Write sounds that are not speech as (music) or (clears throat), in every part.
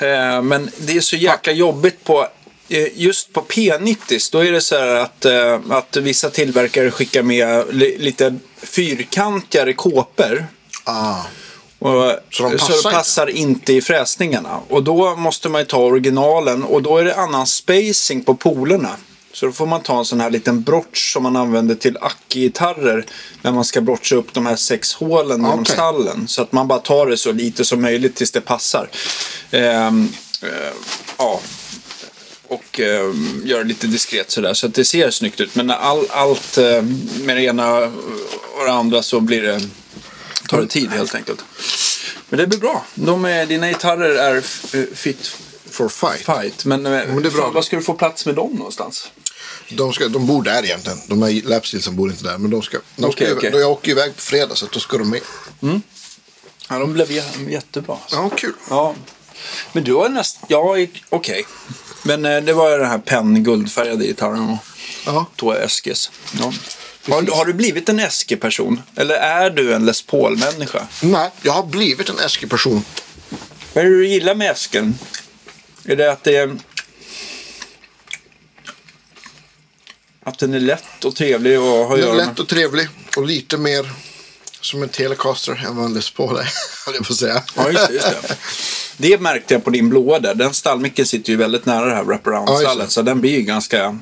Eh, men det är så jäkla jobbigt på eh, Just på P90 då är det så här att, eh, att vissa tillverkare skickar med li, lite fyrkantigare kåpor. Ah. Och, Så de så passar det passar inte i fräsningarna. Och då måste man ju ta originalen och då är det annan spacing på polerna. Så då får man ta en sån här liten brotch som man använder till Acke-gitarrer när man ska brotcha upp de här sex hålen genom Okej. stallen. Så att man bara tar det så lite som möjligt tills det passar. Ehm, eh, ja. Och eh, gör det lite diskret sådär så att det ser snyggt ut. Men när all, allt eh, med det ena och det andra så blir det, tar det tid helt enkelt. Men det blir bra. De är, dina gitarrer är fit For fight. fight. Men, eh, men det är bra. vad ska du få plats med dem någonstans? De, ska, de bor där egentligen. De här lapstillsen bor inte där. Men de ska, de ska okej. då Jag åker iväg på fredag så då ska de med. Ja, de blev jä- jättebra. Ja, kul. Ja. Men du har nästan... Ja, okej. Men eh, det var ju den här penn guldfärgade gitarren och Ja. två Eskes. Ja. Har, har du blivit en Eske-person? Eller är du en Les Paul-människa? Nej, jag har blivit en Eske-person. Vad är det du gillar med Esken? Är det att det är... Att den är lätt och trevlig att ha att Den är lätt och trevlig och lite mer som en Telecaster än vad en Les Paul är, (laughs) jag att säga. Ja, just det, just det. Det märkte jag på din blåa där. Den stallmicken sitter ju väldigt nära det här Ja, wraparound-stallet. det. så den blir ju ganska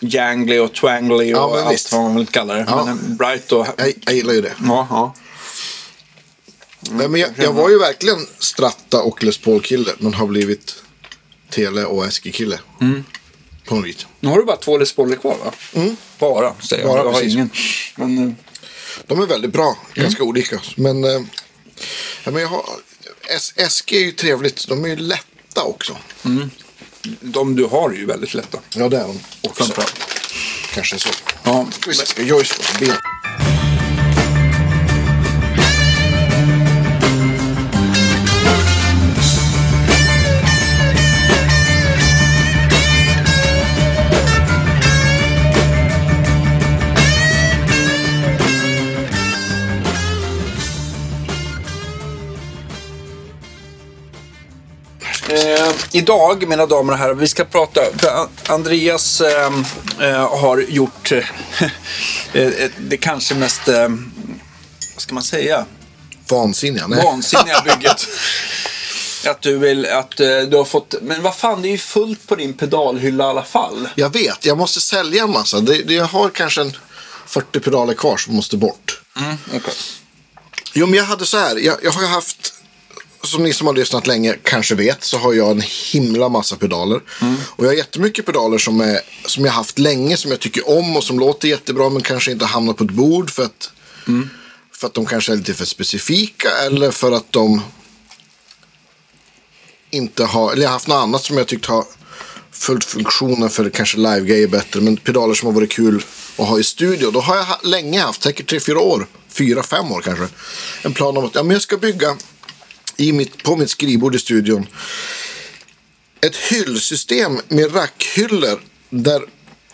jangly och twangly och Ja, allt visst. vad man vill kalla det. Ja. Men en bright och... Jag, jag gillar ju det. Ja, ja. Nej, men jag, jag var ju verkligen Stratta och Les Paul-kille, men har blivit Tele och Eske-kille. Mm. På något vis. Nu har du bara två Les Pauler kvar va? Bara, säger jag. Mm. Bara, jag har precis. ingen. Men, eh, De är väldigt bra, Mm. ganska olika. Men, eh, ja, men jag har, S- Eske är ju trevligt, de är ju lätta också. de du har är ju väldigt lätta. Ja, det är de också. Framförallt. Kanske så. Ja. Se, ska Joyce få ben? Eh, idag, mina damer och herrar, vi ska prata... Andreas eh, eh, har gjort (laughs) eh, eh, det kanske mest... Eh, vad ska man säga? Vansinniga? Nej. vansinniga (laughs) bygget. Att du vill, att eh, du har fått, men vad fan det är ju fullt på din pedalhylla i alla fall. Jag vet, jag måste sälja en massa. Det, det, jag har kanske en 40 pedaler kvar som måste bort. Okay. Jo, men jag hade så här. Jag, jag har haft, som ni som har lyssnat länge kanske vet, så har jag en himla massa pedaler. Och jag har jättemycket pedaler som, är, som jag haft länge, som jag tycker om och som låter jättebra, men kanske inte hamnar på ett bord för att, för att de kanske är lite för specifika eller för att de inte har, eller jag har haft något annat som jag tyckt har följt funktionen för kanske live-grejer bättre. Men pedaler som har varit kul att ha i studio. Då har jag länge haft, säkert tre fyra år, fyra fem år kanske. En plan om att ja, men jag ska bygga i mitt, på mitt skrivbord i studion ett hyllsystem med rackhyllor där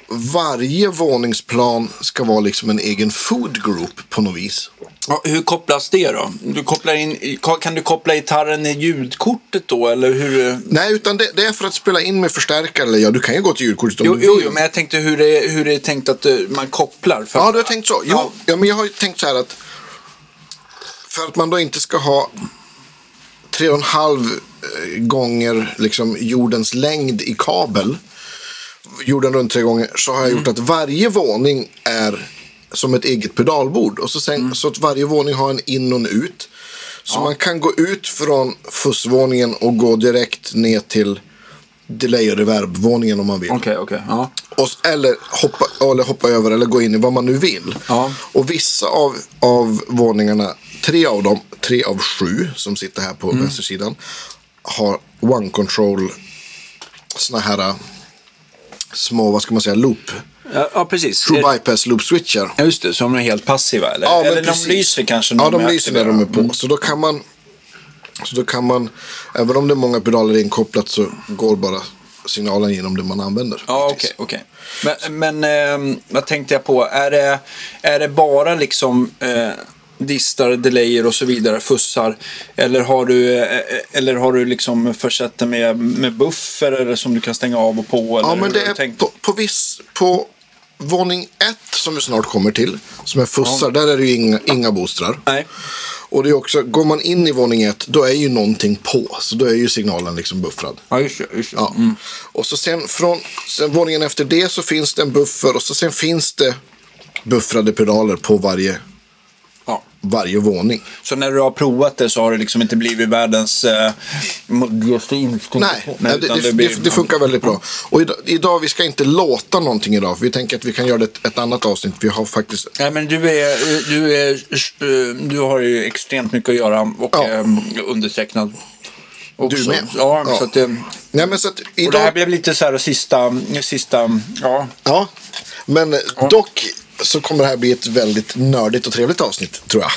varje våningsplan ska vara liksom en egen food group på något vis. Ja, hur kopplas det då? Du kopplar in, kan du koppla gitarren i ljudkortet då eller hur? Nej, utan det, det är för att spela in med förstärkare. Eller ja, du kan ju gå till ljudkortet om Jo, du jo, vill. jo, men jag tänkte hur det, är- hur det är tänkt att eh, man kopplar. För, Ja, du har tänkt så. Jo, Ja. ja. men jag har ju tänkt så här att för att man då inte ska ha tre och en halv eh, gånger liksom jordens längd i kabel, jorden runt tre gånger, så har jag gjort att varje våning är som ett eget pedalbord. Och så, sen, så att varje våning har en in och en ut. Så man kan gå ut från fussvåningen och gå direkt ner till delay och reverb-våningen om man vill. Okej, okej. Ja. Och, eller, hoppa, eller hoppa över eller gå in i vad man nu vill. Ja. Och vissa av, av våningarna, tre av dem, tre av sju som sitter här på Mm. vänstersidan, har one control, såna här äh, små, vad ska man säga, loop. Ja, ja, precis. True Är- bypass loop switchar. Ja, just det. Så de är helt passiva eller? Ja, men eller de precis. lyser kanske Ja, de är lyser när de är på. Så då kan man, så då kan man, även om det är många pedaler inkopplat så går bara signalen genom det man använder. Ja, okej. okej. Men, men ehm, vad tänkte jag på? Är det, är det bara liksom... Eh, distar, delayer och så vidare, fussar? Eller har du, eh, eller har du liksom försett det med, med buffer eller som du kan stänga av och på? Eller Ja, men det är tänkt? på, på viss... På våning ett som vi snart kommer till, som är fussar, där är det ju inga, inga boostrar. Nej. Och det är också, går man in i våning ett, då är ju någonting på. Så då är ju signalen liksom buffrad. Ja, just det. Just det. Ja. Och så sen från sen våningen efter det så finns det en buffer och så sen finns det buffrade pedaler på varje, Ja. varje våning. Så när du har provat det så har det liksom inte blivit världens eh, modigaste instinkt? Nej, det, utan det, blir- det, det funkar väldigt bra. Och idag, idag, vi ska inte låta någonting idag. För vi tänker att vi kan göra det ett, ett annat avsnitt. Vi har faktiskt... Nej, men du, är, du, är, eh, du har ju extremt mycket att göra och Ja. eh, undertecknad. Också. Du med. Ja, Ja. så att det, Nej, men så att och det här idag... blev lite så här sista, sista, ja. Ja, men dock så kommer det här bli ett väldigt nördigt och trevligt avsnitt, tror jag.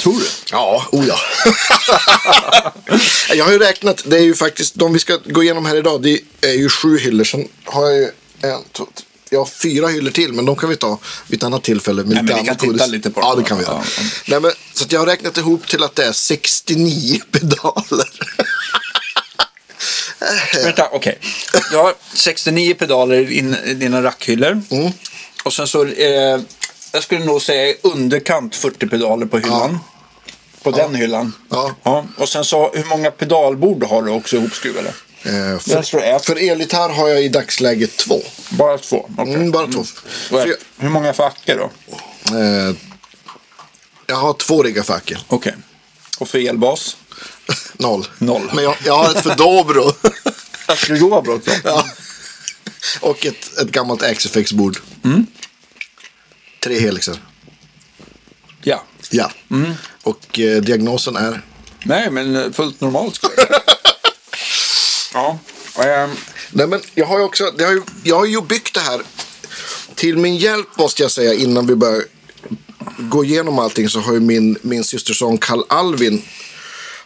Tror du? Ja, oh ja. (laughs) jag har ju räknat, det är ju faktiskt, de vi ska gå igenom här idag, det är ju sju hyllor. Sen har jag ju en, två, jag har fyra hyllor till, men de kan vi ta vid ett annat tillfälle. Med Nej, men vi kan titta lite på Ja, dem. det kan vi göra. Ja, ja. Nej, men, så att jag har räknat ihop till att det är 69 pedaler. (laughs) Vänta, okej. Du har 69 pedaler i din- i dina rackhyllor. Mm. Och sen så, eh, jag skulle nog säga underkant 40 pedaler på hyllan. På den hyllan. Ja. Och sen så, hur många pedalbord har du också ihopskruvade? Eh, Jag för, för elgitarr har jag i dagsläget två. Bara två? Okej. Mm, bara två. För ett- Hur många fackor då? jag, eh, jag har två riggar för Acke. Okej. Och för elbas? (laughs) Noll. Noll. Men jag, jag har ett för dobro. Också? ja. Och ett, ett gammalt Axifex-bord. Mm. Tre helixar. Ja. Ja. Mm. Och eh, diagnosen är? Nej, men eh, fullt normalt skulle jag säga. (laughs) Ja. ehm, Nej, men jag har ju också, har ju, jag har ju byggt det här. Till min hjälp måste jag säga innan vi börjar gå igenom allting så har ju min, min systerson Karl Alvin.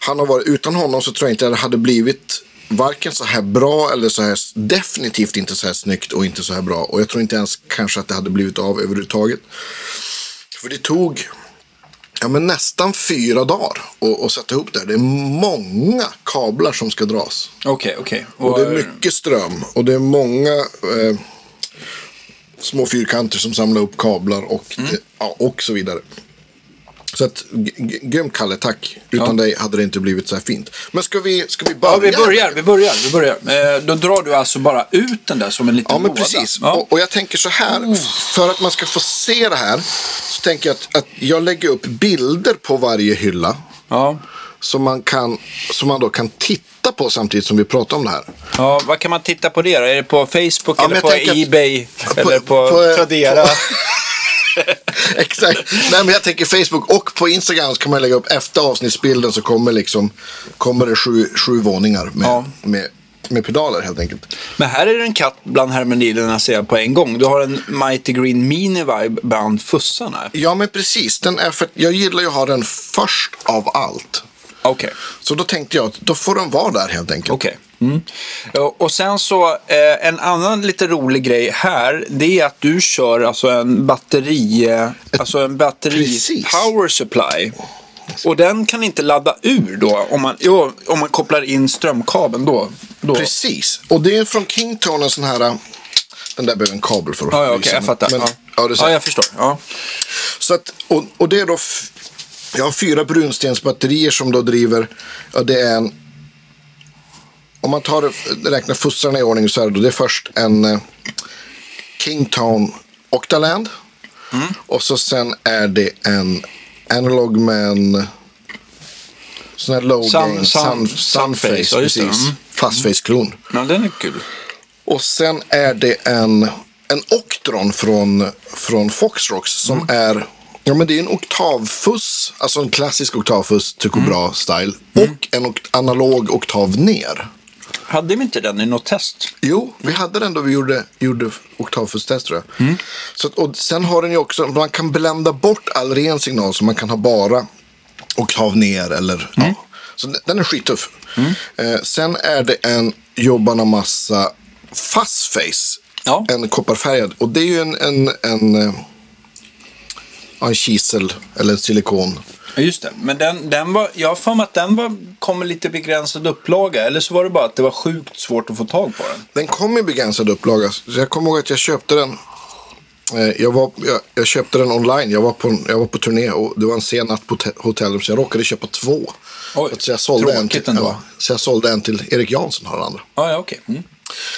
Han har varit, utan honom så tror jag inte det hade blivit varken så här bra eller så här definitivt inte så här snyggt och inte så här bra. Och jag tror inte ens kanske att det hade blivit av överhuvudtaget. För det tog ja, men nästan fyra dagar att, sätta ihop det här. Det är många kablar som ska dras. Okej, okej. Och det är mycket ström och det är många eh, små fyrkanter som samlar upp kablar och, Mm. ja, och så vidare. Så att, grymt Kalle, tack. Utan dig hade det inte blivit så här fint. Men ska vi, ska vi börja? Ja, vi börjar, vi börjar, vi börjar. Eh, då drar du alltså bara ut den där som en liten Ja, men låda. precis. Ja. Och, och jag tänker så här, för att man ska få se det här så tänker jag att, att jag lägger upp bilder på varje hylla. Ja. Som man, kan, som man då kan titta på samtidigt som vi pratar om det här. ja, vad kan man titta på det då? Är det på Facebook Ja, eller på tänker att- Ebay? på- eller på, på- Tradera? (laughs) (laughs) Exakt. Nej, men jag tänker Facebook och på Instagram så kan man lägga upp efter avsnittsbilden så kommer, liksom, kommer det sju, sju våningar med, Ja. med, med pedaler helt enkelt. Men här är det en katt bland hermelinerna ser jag på en gång. Du har en Mighty Green Mini Vibe bland fussarna. Ja, men precis. Den är för, jag gillar ju att ha den först av allt. Okej. Så då tänkte jag att då får den vara där helt enkelt. Okej. Mm. Ja, Och sen så eh, en annan lite rolig grej här. Det är att du kör alltså en batteri, eh, alltså en batteri Precis. power supply. Och den kan inte ladda ur då om man, jo, om man kopplar in strömkabeln då. då. Precis. Och det är från Kingtone en sån här... Den där behöver en kabel för att Ja, ja okej, jag fattar. Men, ja. ja, ja, jag förstår. Ja. Så att, och, och det är då... Jag har fyra brunstensbatterier som då driver... Ja, det är en... Om man tar, räknar fussarna i ordning så är det, då, det är först en eh, Kingtone Octaland. Mm. Och så sen är det en Analog en sån här low Sun- sun- sun, Sunface, sunface, ja, precis. Mm. Fastface-klon. Men den är kul. Och sen är det en, en Octron från, från Foxrocks som Mm. är Ja men det är en oktavfuss, alltså en klassisk oktavfuss Tycho Mm. Bra-style. Och en okt- analog oktav ner. Hade vi inte den i något test? Jo, vi hade den då vi gjorde, gjorde oktavfuss-test tror jag. Så, att- och sen har den ju också, man kan blända bort all ren signal så man kan ha bara oktav ner eller ja. Så den- är skittuff. Eh, sen är det en Jobbarna Massa Fastface. Ja. En kopparfärgad. Och det är ju en, en, en, eh, ja, en kisel eller en silikon. Ja, just det. Men den, den var, jag har för mig att den var, kom med lite begränsad upplaga. Eller så var det bara att det var sjukt svårt att få tag på den. Den kom i begränsad upplaga. Så jag kommer ihåg att jag köpte den. eh, Jag, var, jag, jag köpte den online. Jag var, på, jag var på turné och det var en sen natt på hotell- hotellrum. Så jag råkade köpa två. Oj, så, jag sålde en till, ändå. ja, så jag sålde en till Erik Jansson. Har den andra. Ja, ja okej. Mm.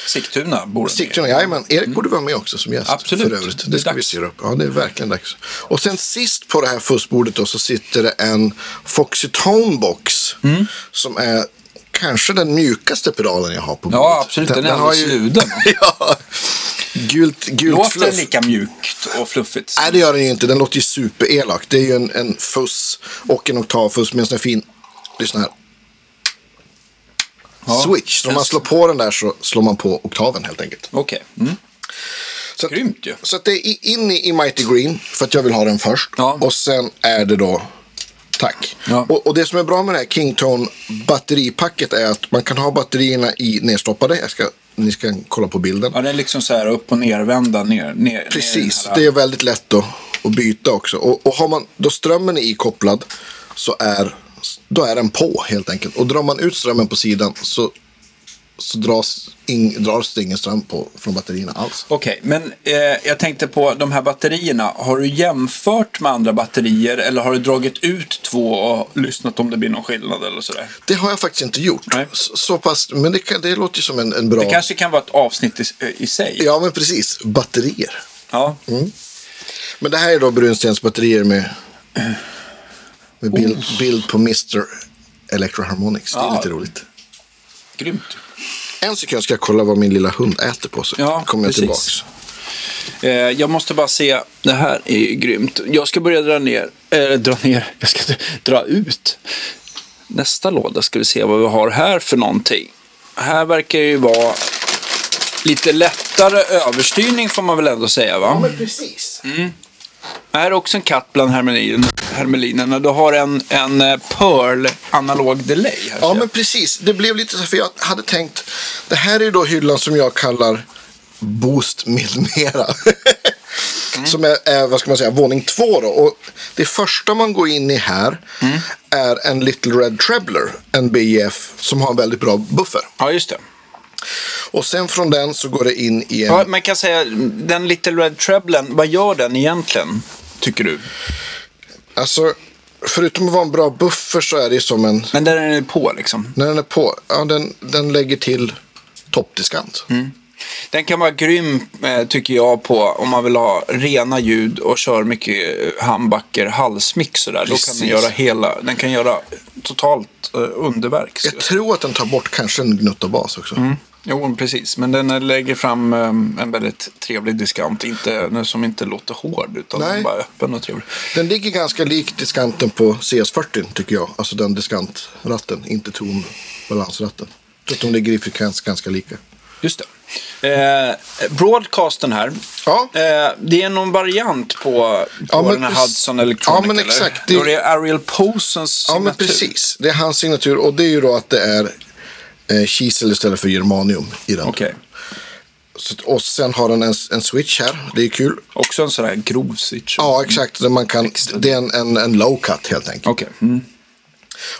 Sigtuna bor den. Sigtuna, jajamän. Erik borde vara med också som gäst. Absolut. För övrigt. Det är Det ska vi dags. se upp. Ja, det är verkligen dags. Och sen sist på det här fussbordet då så sitter det en Foxy Tone Box. Mm. Som är kanske den mjukaste pedalen jag har på bordet. Ja, absolut. Den, är har alldeles sluden. (laughs) ja. Gult, gult Låter fluff. den lika mjukt och fluffigt? Nej, det gör den ju inte. Den låter ju superelak. Det är ju en, en fuss och en oktavfuss med en sån här fin... Lyssna här. Switch. Om man slår på den där så slår man på oktaven helt enkelt. Okej. Mm. Så att, Grymt ju. Så att det är in i, i Mighty Green för att jag vill ha den först. Ja. Och sen är det då Tack. Ja. Och, och det som är bra med det här Kingtone batteripacket är att man kan ha batterierna i nedstoppade. Jag ska, ni ska kolla på bilden. Ja, det är liksom så här upp och nervända ner. ner Precis, ner det är väldigt lätt att, att byta också. Och, och har man, då strömmen är ikopplad så är, då är den på helt enkelt. Och drar man ut strömmen på sidan så, så dras, ing, dras det ingen ström på, från batterierna alls. Okej, men eh, jag tänkte på de här batterierna. Har du jämfört med andra batterier eller har du dragit ut två och lyssnat om det blir någon skillnad eller sådär? Det har jag faktiskt inte gjort. Nej. Så, så pass, men det, kan, det låter ju som en, en bra... Det kanske kan vara ett avsnitt i, i sig. Ja, men precis. Batterier. Ja. Men det här är då Brunstens batterier med, med bild, Oh. bild på Mr. Electroharmonics. Det är Ja. lite roligt. Grymt. En sekund ska jag kolla vad min lilla hund äter på så Ja, kommer jag precis. tillbaks. Eh, jag måste bara se. Det här är ju grymt. Jag ska börja dra ner. Eller dra ner. Jag ska (laughs) dra ut. Nästa låda ska vi se vad vi har här för någonting. Här verkar ju vara lite lättare överstyrning får man väl ändå säga va? men precis. Mm. Är också en katt bland hermelin, hermelinerna. Du har en, en eh, Pearl analog delay. Här Ja, men precis. Det blev lite så, för jag hade tänkt, det här är då hyllan som jag kallar Boost med mera. Mm. (laughs) Som är, är, vad ska man säga, våning två då. Och det första man går in i här Mm. är en Little Red Trebler, en BIF som har en väldigt bra buffer. ja, just det. Och sen från den så går det in i en... Ja, man kan säga, den Little Red Treblen, vad gör den egentligen? Tycker du? Alltså, förutom att vara en bra buffer så är det som en... Men där är den på liksom. När den är på, ja den, den lägger till toppdiskant. Mm. Den kan vara grym eh, tycker jag på om man vill ha rena ljud och kör mycket eh, handbacker, halsmix sådär. Då kan Precis. den göra hela, den kan göra totalt eh, underverk. Jag tror att den tar bort kanske en gnutta bas också. Mm. Jo, precis. Men den lägger fram eh, en väldigt trevlig diskant. Inte, nu som inte låter hård, utan Nej. bara öppen och trevlig. Den ligger ganska lik diskanten på CS40 tycker jag. Alltså den diskantratten, inte tonbalansratten. Tror att de ligger i frekvens ganska lika. Just det. Eh, broadcasten här. Ja. Eh, det är någon variant på, på Ja, men den här precis. Hudson Electronic. Ja, men eller? exakt. Det... Det- det är Ariel Posens Ja, men signatur. precis. Det är hans signatur och det är ju då att det är eh, kisel istället för germanium i den. Okej. Så, och sen har den en, en switch här. Det är kul. Också en sån här grov switch. Ja, exakt. Där man kan, det är en, en, en low cut helt enkelt. Okej. Mm.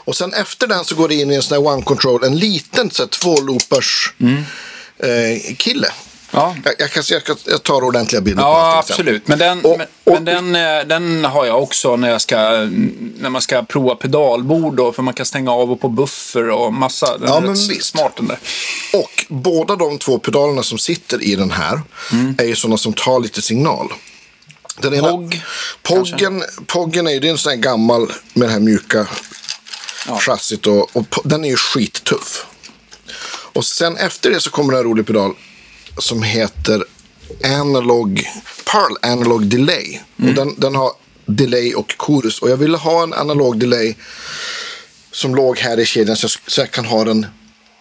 Och sen efter den så går det in i en sån här one control. En liten så här, två loopers eh, kille. Ja. Jag, jag kan jag, jag tar ordentliga bilder på Ja, allting sen. absolut. Men, den, Och- men, och- men den, eh, den har jag också när, jag ska, när man ska prova pedalbord. Då, för man kan stänga av och på buffer och massa. Den Ja, men visst. smart den där. Och båda de två pedalerna som sitter i den här är ju sådana som tar lite signal. Den ena, Pog, Poggen, Poggen är ju det en sån här gammal med det här mjuka Ja. chassit och, och den är ju skittuff. Och sen efter det så kommer det en rolig pedal som heter Analog, Pearl Analog Delay. Och den, den har delay och chorus. Och jag ville ha en analog delay som låg här i kedjan så jag, så jag kan ha den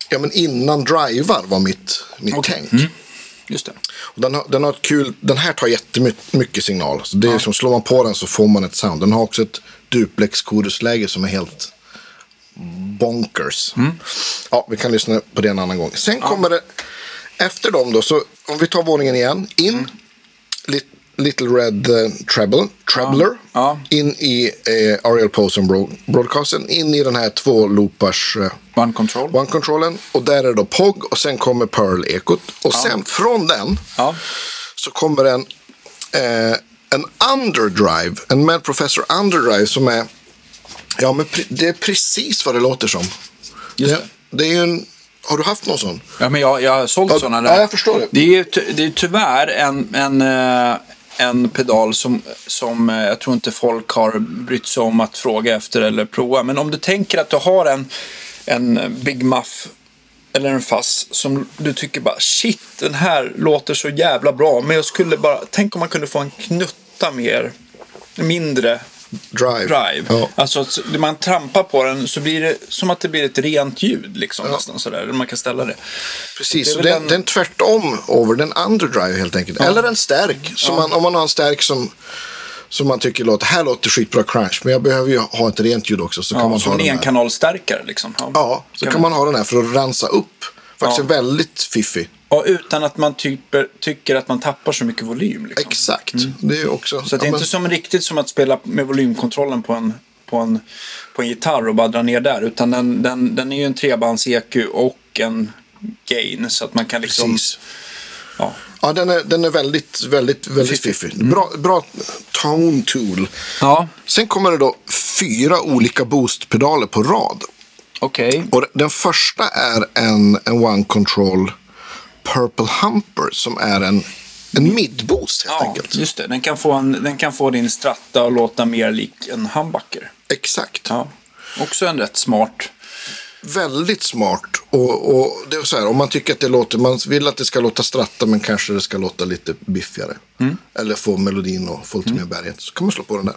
ja, men innan drivar var mitt, mitt Okej. tänk. Just det. Och den, har, den har ett kul, den här tar jättemycket mycket signal. Så det är som slår man på den så får man ett sound. Den har också ett duplex chorusläge som är helt bonkers. Ja, vi kan lyssna på det en annan gång. Sen kommer det, efter dem då, så om vi tar våningen igen, in, lit, Little Red eh, Treble, Trebler Ja. in i eh, Ariel Posen bro- broadcasten, in i den här två loopars eh, One control. One-controllen. Och där är det då POG och sen kommer Pearl-ekot. Och sen från den Ja. så kommer en, eh, en underdrive, en Mad Professor underdrive som är, ja men det är precis vad det låter som. Just det. det är ju en, har du haft någon sån? Ja, men jag, jag har sålt Ja, sådana ja, där. jag förstår det. Det är ju det är tyvärr en, en, eh, en pedal som, som eh, jag tror inte folk har brytt sig om att fråga efter eller prova. Men om du tänker att du har en, en Big Muff eller en Fass som du tycker bara shit, den här låter så jävla bra. Men jag skulle bara, tänk om man kunde få en knutta mer, mindre Drive. drive. Ja. Alltså att när man trampar på den så blir det som att det blir ett rent ljud liksom Ja. nästan sådär. Man kan ställa det. Precis, Det så den, en- den tvärtom over, den underdrive helt enkelt. Eller en stärk. Som man, om man har en stärk som, som man tycker låter, här låter skitbra crunch, men jag behöver ju ha ett rent ljud också. Så kan Ja, man som ha en enkanalstärkare liksom. Ja, Ja, så kan man ha den här för att rensa upp. Faktiskt Ja. en väldigt fiffig. Och utan att man typer, tycker att man tappar så mycket volym. Liksom. Exakt. Det är också. Så det är ja, inte som riktigt som att spela med volymkontrollen på en, på en, på en gitarr och bara dra ner där. Utan den, den, den är ju en trebands EQ och en gain. Så att man kan liksom... Precis. Ja. Ja, den är, den är väldigt, väldigt, väldigt fiffig. Bra, bra tone tool. Ja, Sen kommer det då fyra olika boostpedaler på rad. okej. Och den första är en, en One Control Purple Humper som är en, en midboost helt Ja, enkelt. just det. Den kan, få en, den kan få din stratta att låta mer lik en humbucker. Exakt. Ja. Också en rätt smart. Väldigt smart. Och, och det är så här, om man tycker att det låter, man vill att det ska låta stratta men kanske det ska låta lite biffigare. Mm. Eller få melodin och få lite mer bärighet. Så kan man slå på den där.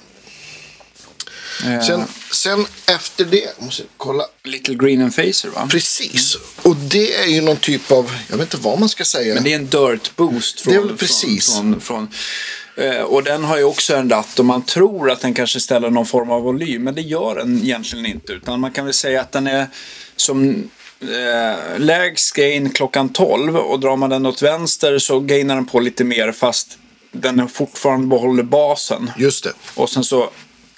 Eh, Sen, sen efter det, måste jag kolla. Little Green and Facer va? Precis. Och det är ju någon typ av, jag vet inte vad man ska säga. Men det är en dirt boost från, Det är väl precis. från, från, från eh, och den har ju också en ratt och man tror att den kanske ställer någon form av volym. Men det gör den egentligen inte. Utan man kan väl säga att den är som eh, lägst gain klockan 12 och drar man den åt vänster så gainar den på lite mer fast den fortfarande behåller basen. Just det. Och sen så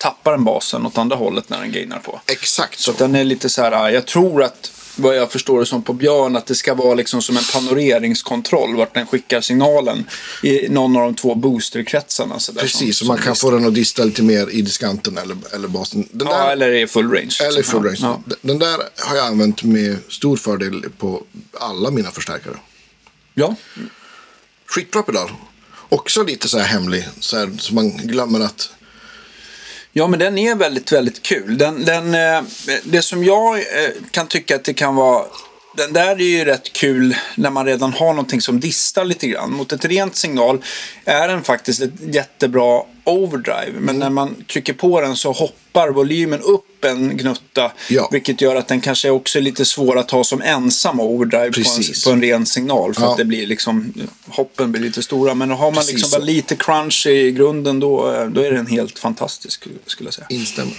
tappar den basen åt andra hållet när den gainar på. Exakt Så så. den är lite så här, jag tror att vad jag förstår det som på Björn, att det ska vara liksom som en panoreringskontroll vart den skickar signalen i någon av de två boosterkretsarna. Så där, Precis, så man kan få den att dista lite mer i diskanten eller, eller basen. Den Ja, där, eller i full range. eller liksom. full range. Ja. Den där har jag använt med stor fördel på alla mina förstärkare. Ja. Skitbra pedal. Också lite så här hemlig, så, här, så man glömmer att ja, men den är väldigt, väldigt kul. Den, den, eh, det som jag eh, kan tycka att det kan vara den där är ju rätt kul när man redan har någonting som distar lite grann. Mot ett rent signal är den faktiskt ett jättebra overdrive. Men när man trycker på den så hoppar volymen upp en gnutta. Ja. Vilket gör att den kanske också är lite svår att ha som ensam overdrive på en, på en ren signal. För Ja. att det blir liksom, hoppen blir lite stora. Men har man Precis liksom bara lite crunch i grunden då, eh, då är den helt fantastisk skulle jag säga. Instämmer.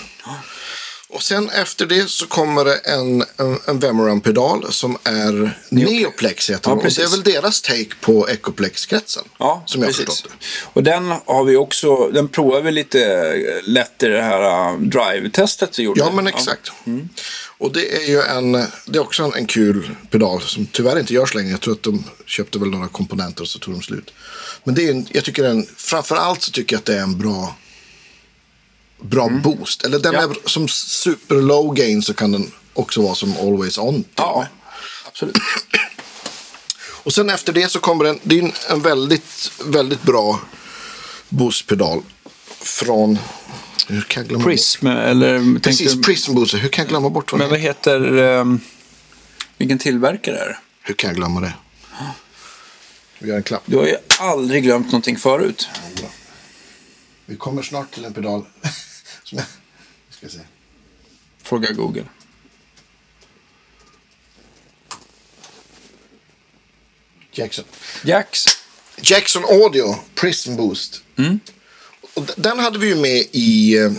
Och sen efter det så kommer det en, en, en Vemoran-pedal som är Neoplex heter Ja, den. Och det är precis. väl deras take på Ecoplex-kretsen. Ja, som jag precis. det. Och den har vi också, den provar vi lite lätt i det här uh, drive-testet vi gjorde. Ja, men exakt. Och det är ju en, det är också en, en kul pedal som tyvärr inte görs längre. Jag tror att de köpte väl några komponenter och så tog de slut. Men det är en, jag tycker en, framförallt så tycker jag att det är en bra, bra boost. Eller den Ja. är som super low gain så kan den också vara som always on. Ja, absolut. (clears throat) Och sen efter det så kommer en, det är en, väldigt, väldigt bra boostpedal från, hur kan jag glömma bort? Prism, eller Precis, tänkte, Prism Booster. Hur kan jag glömma bort vad Men vad heter, um, vilken tillverkare är det? Hur kan jag glömma det? Vi gör en klapp. Du har ju aldrig glömt någonting förut. Vi kommer snart till en pedal. (laughs) som jag ska se. Fråga Google. Jackson. Jax. Jackson Audio Prism Boost. Mm. Och den hade vi ju med i, eh,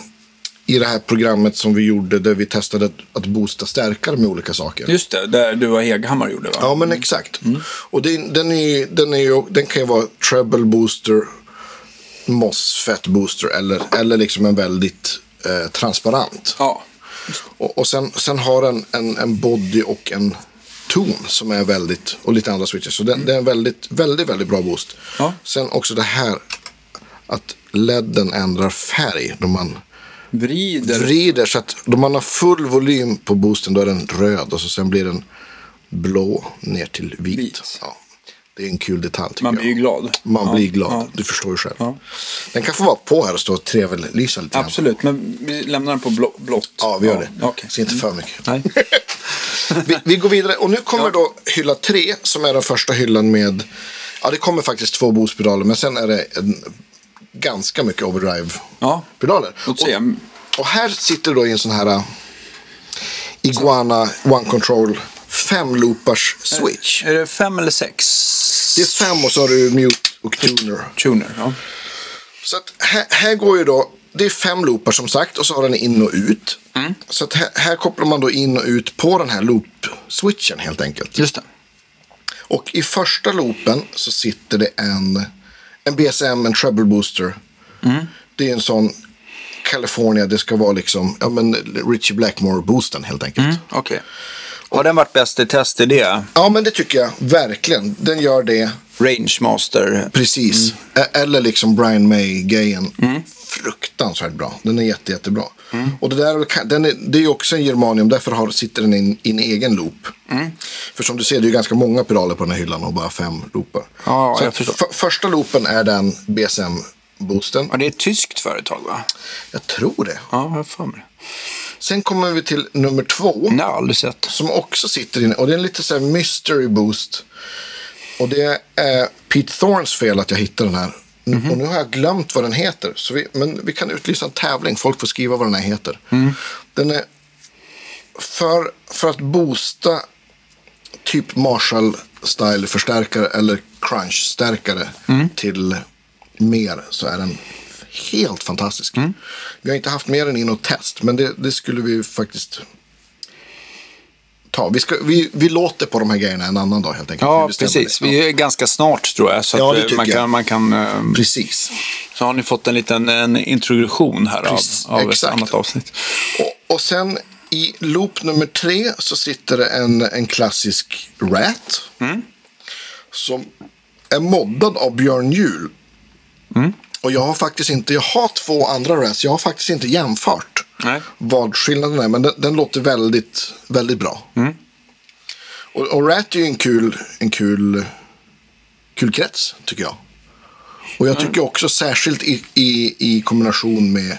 i det här programmet som vi gjorde där vi testade att, att boosta stärkare med olika saker. Just det, där du och Heghammar gjorde va? Ja, men exakt. Och det, den, är, den, är ju, den kan ju vara treble booster, MOSFET booster eller, eller liksom en väldigt eh, transparent. Ja. Och, och sen, sen har den en, en body och en ton som är väldigt, och lite andra switches. Så det, det är en väldigt, väldigt, väldigt bra boost. Ja. Sen också det här att ledden ändrar färg då man Vrider. vrider. Så att då man har full volym på boosten då är den röd och så sen blir den blå ner till vit. Vit. Ja. Det är en kul detalj Man blir ju glad. Man Ja, blir glad. ja. Du förstår ju själv. Ja. Den kan få vara på här och stå och trevelysa lite. Absolut, men vi lämnar den på blå, blått. Ja, vi gör det. Okej. Så inte för mycket. Nej. (laughs) Vi, vi går vidare och nu kommer då hylla tre som är den första hyllan med, ja det kommer faktiskt två boostpedaler men sen är det en, ganska mycket overdrive-pedaler. Och, och här sitter då i en sån här uh, Iguana One Control fem loopars switch. Är det fem eller sex? Det är fem och så har du mute och tuner. Tuner, ja. Så att här, här går ju då, det är fem loopar som sagt och så har den in och ut. Mm. Så att här, här kopplar man då in och ut på den här loop-switchen helt enkelt. Just det. Och i första loopen så sitter det en, en BSM, en treble booster. Mm. Det är en sån California, det ska vara liksom, ja men Richie Blackmore-boosten helt enkelt. Mm, Okej. Har den varit bäst i test i det? Ja men det tycker jag verkligen. Den gör det Range Master. precis. E- Eller liksom Brian May-grejen. Fruktansvärt bra. Den är jätte, jättebra. Och det där den är, det är också en germanium, därför har, sitter den i en, egen loop. För som du ser, det är ganska många pedaler på den här hyllan och bara fem loopar. Ja, Så jag förstår. för, första loopen är den BSM-boosten. Ja, det är ett tyskt företag va? Jag tror det. Ja, jag har för mig. Sen kommer vi till nummer två. Nej, aldrig sett. Som också sitter inne. Och det är en lite så här mystery boost. Och det är Pete Thorns fel att jag hittade den här. Och nu har jag glömt vad den heter. Så vi, men vi kan utlysa en tävling. Folk får skriva vad den här heter. Den är för, för att boosta typ Marshall-style-förstärkare eller crunch-stärkare till mer så är den helt fantastisk. Vi har inte haft mer än in och test, men det, det skulle vi faktiskt ta. Vi, ska, vi, vi låter på de här grejerna en annan dag helt enkelt. Ja, Vi precis. det. Vi är ganska snart tror jag. Så Ja, att, det eh, man kan, man kan, eh, Precis. så har ni fått en liten en introduktion här Precis, av, av ett annat avsnitt. Och, och sen i loop nummer tre så sitter det en, en klassisk Rat. Som är moddad av Björn Juhl. Och jag har faktiskt inte, jag har två andra Rats. Jag har faktiskt inte jämfört Nej. vad skillnaden är. Men den, den låter väldigt, väldigt bra. Och, och Rat är ju en kul, en kul, kul krets tycker jag. Och jag tycker också särskilt i, i, i kombination med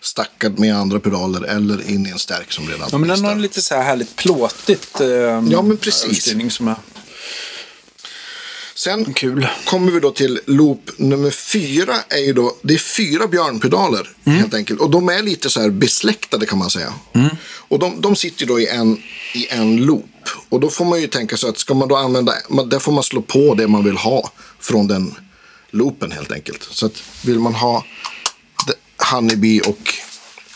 stackad med andra pedaler eller in i en stärk som redan Ja, men den har lite så här härligt plåtigt eh, Ja, men precis. som är Sen kul. kommer vi då till loop nummer fyra. Är ju då, det är fyra björnpedaler Mm. helt enkelt. Och de är lite så här besläktade kan man säga. Och de, de sitter då i en, i en loop. Och då får man ju tänka sig att ska man då använda, där får man slå på det man vill ha från den loopen helt enkelt. Så att vill man ha Honeybee och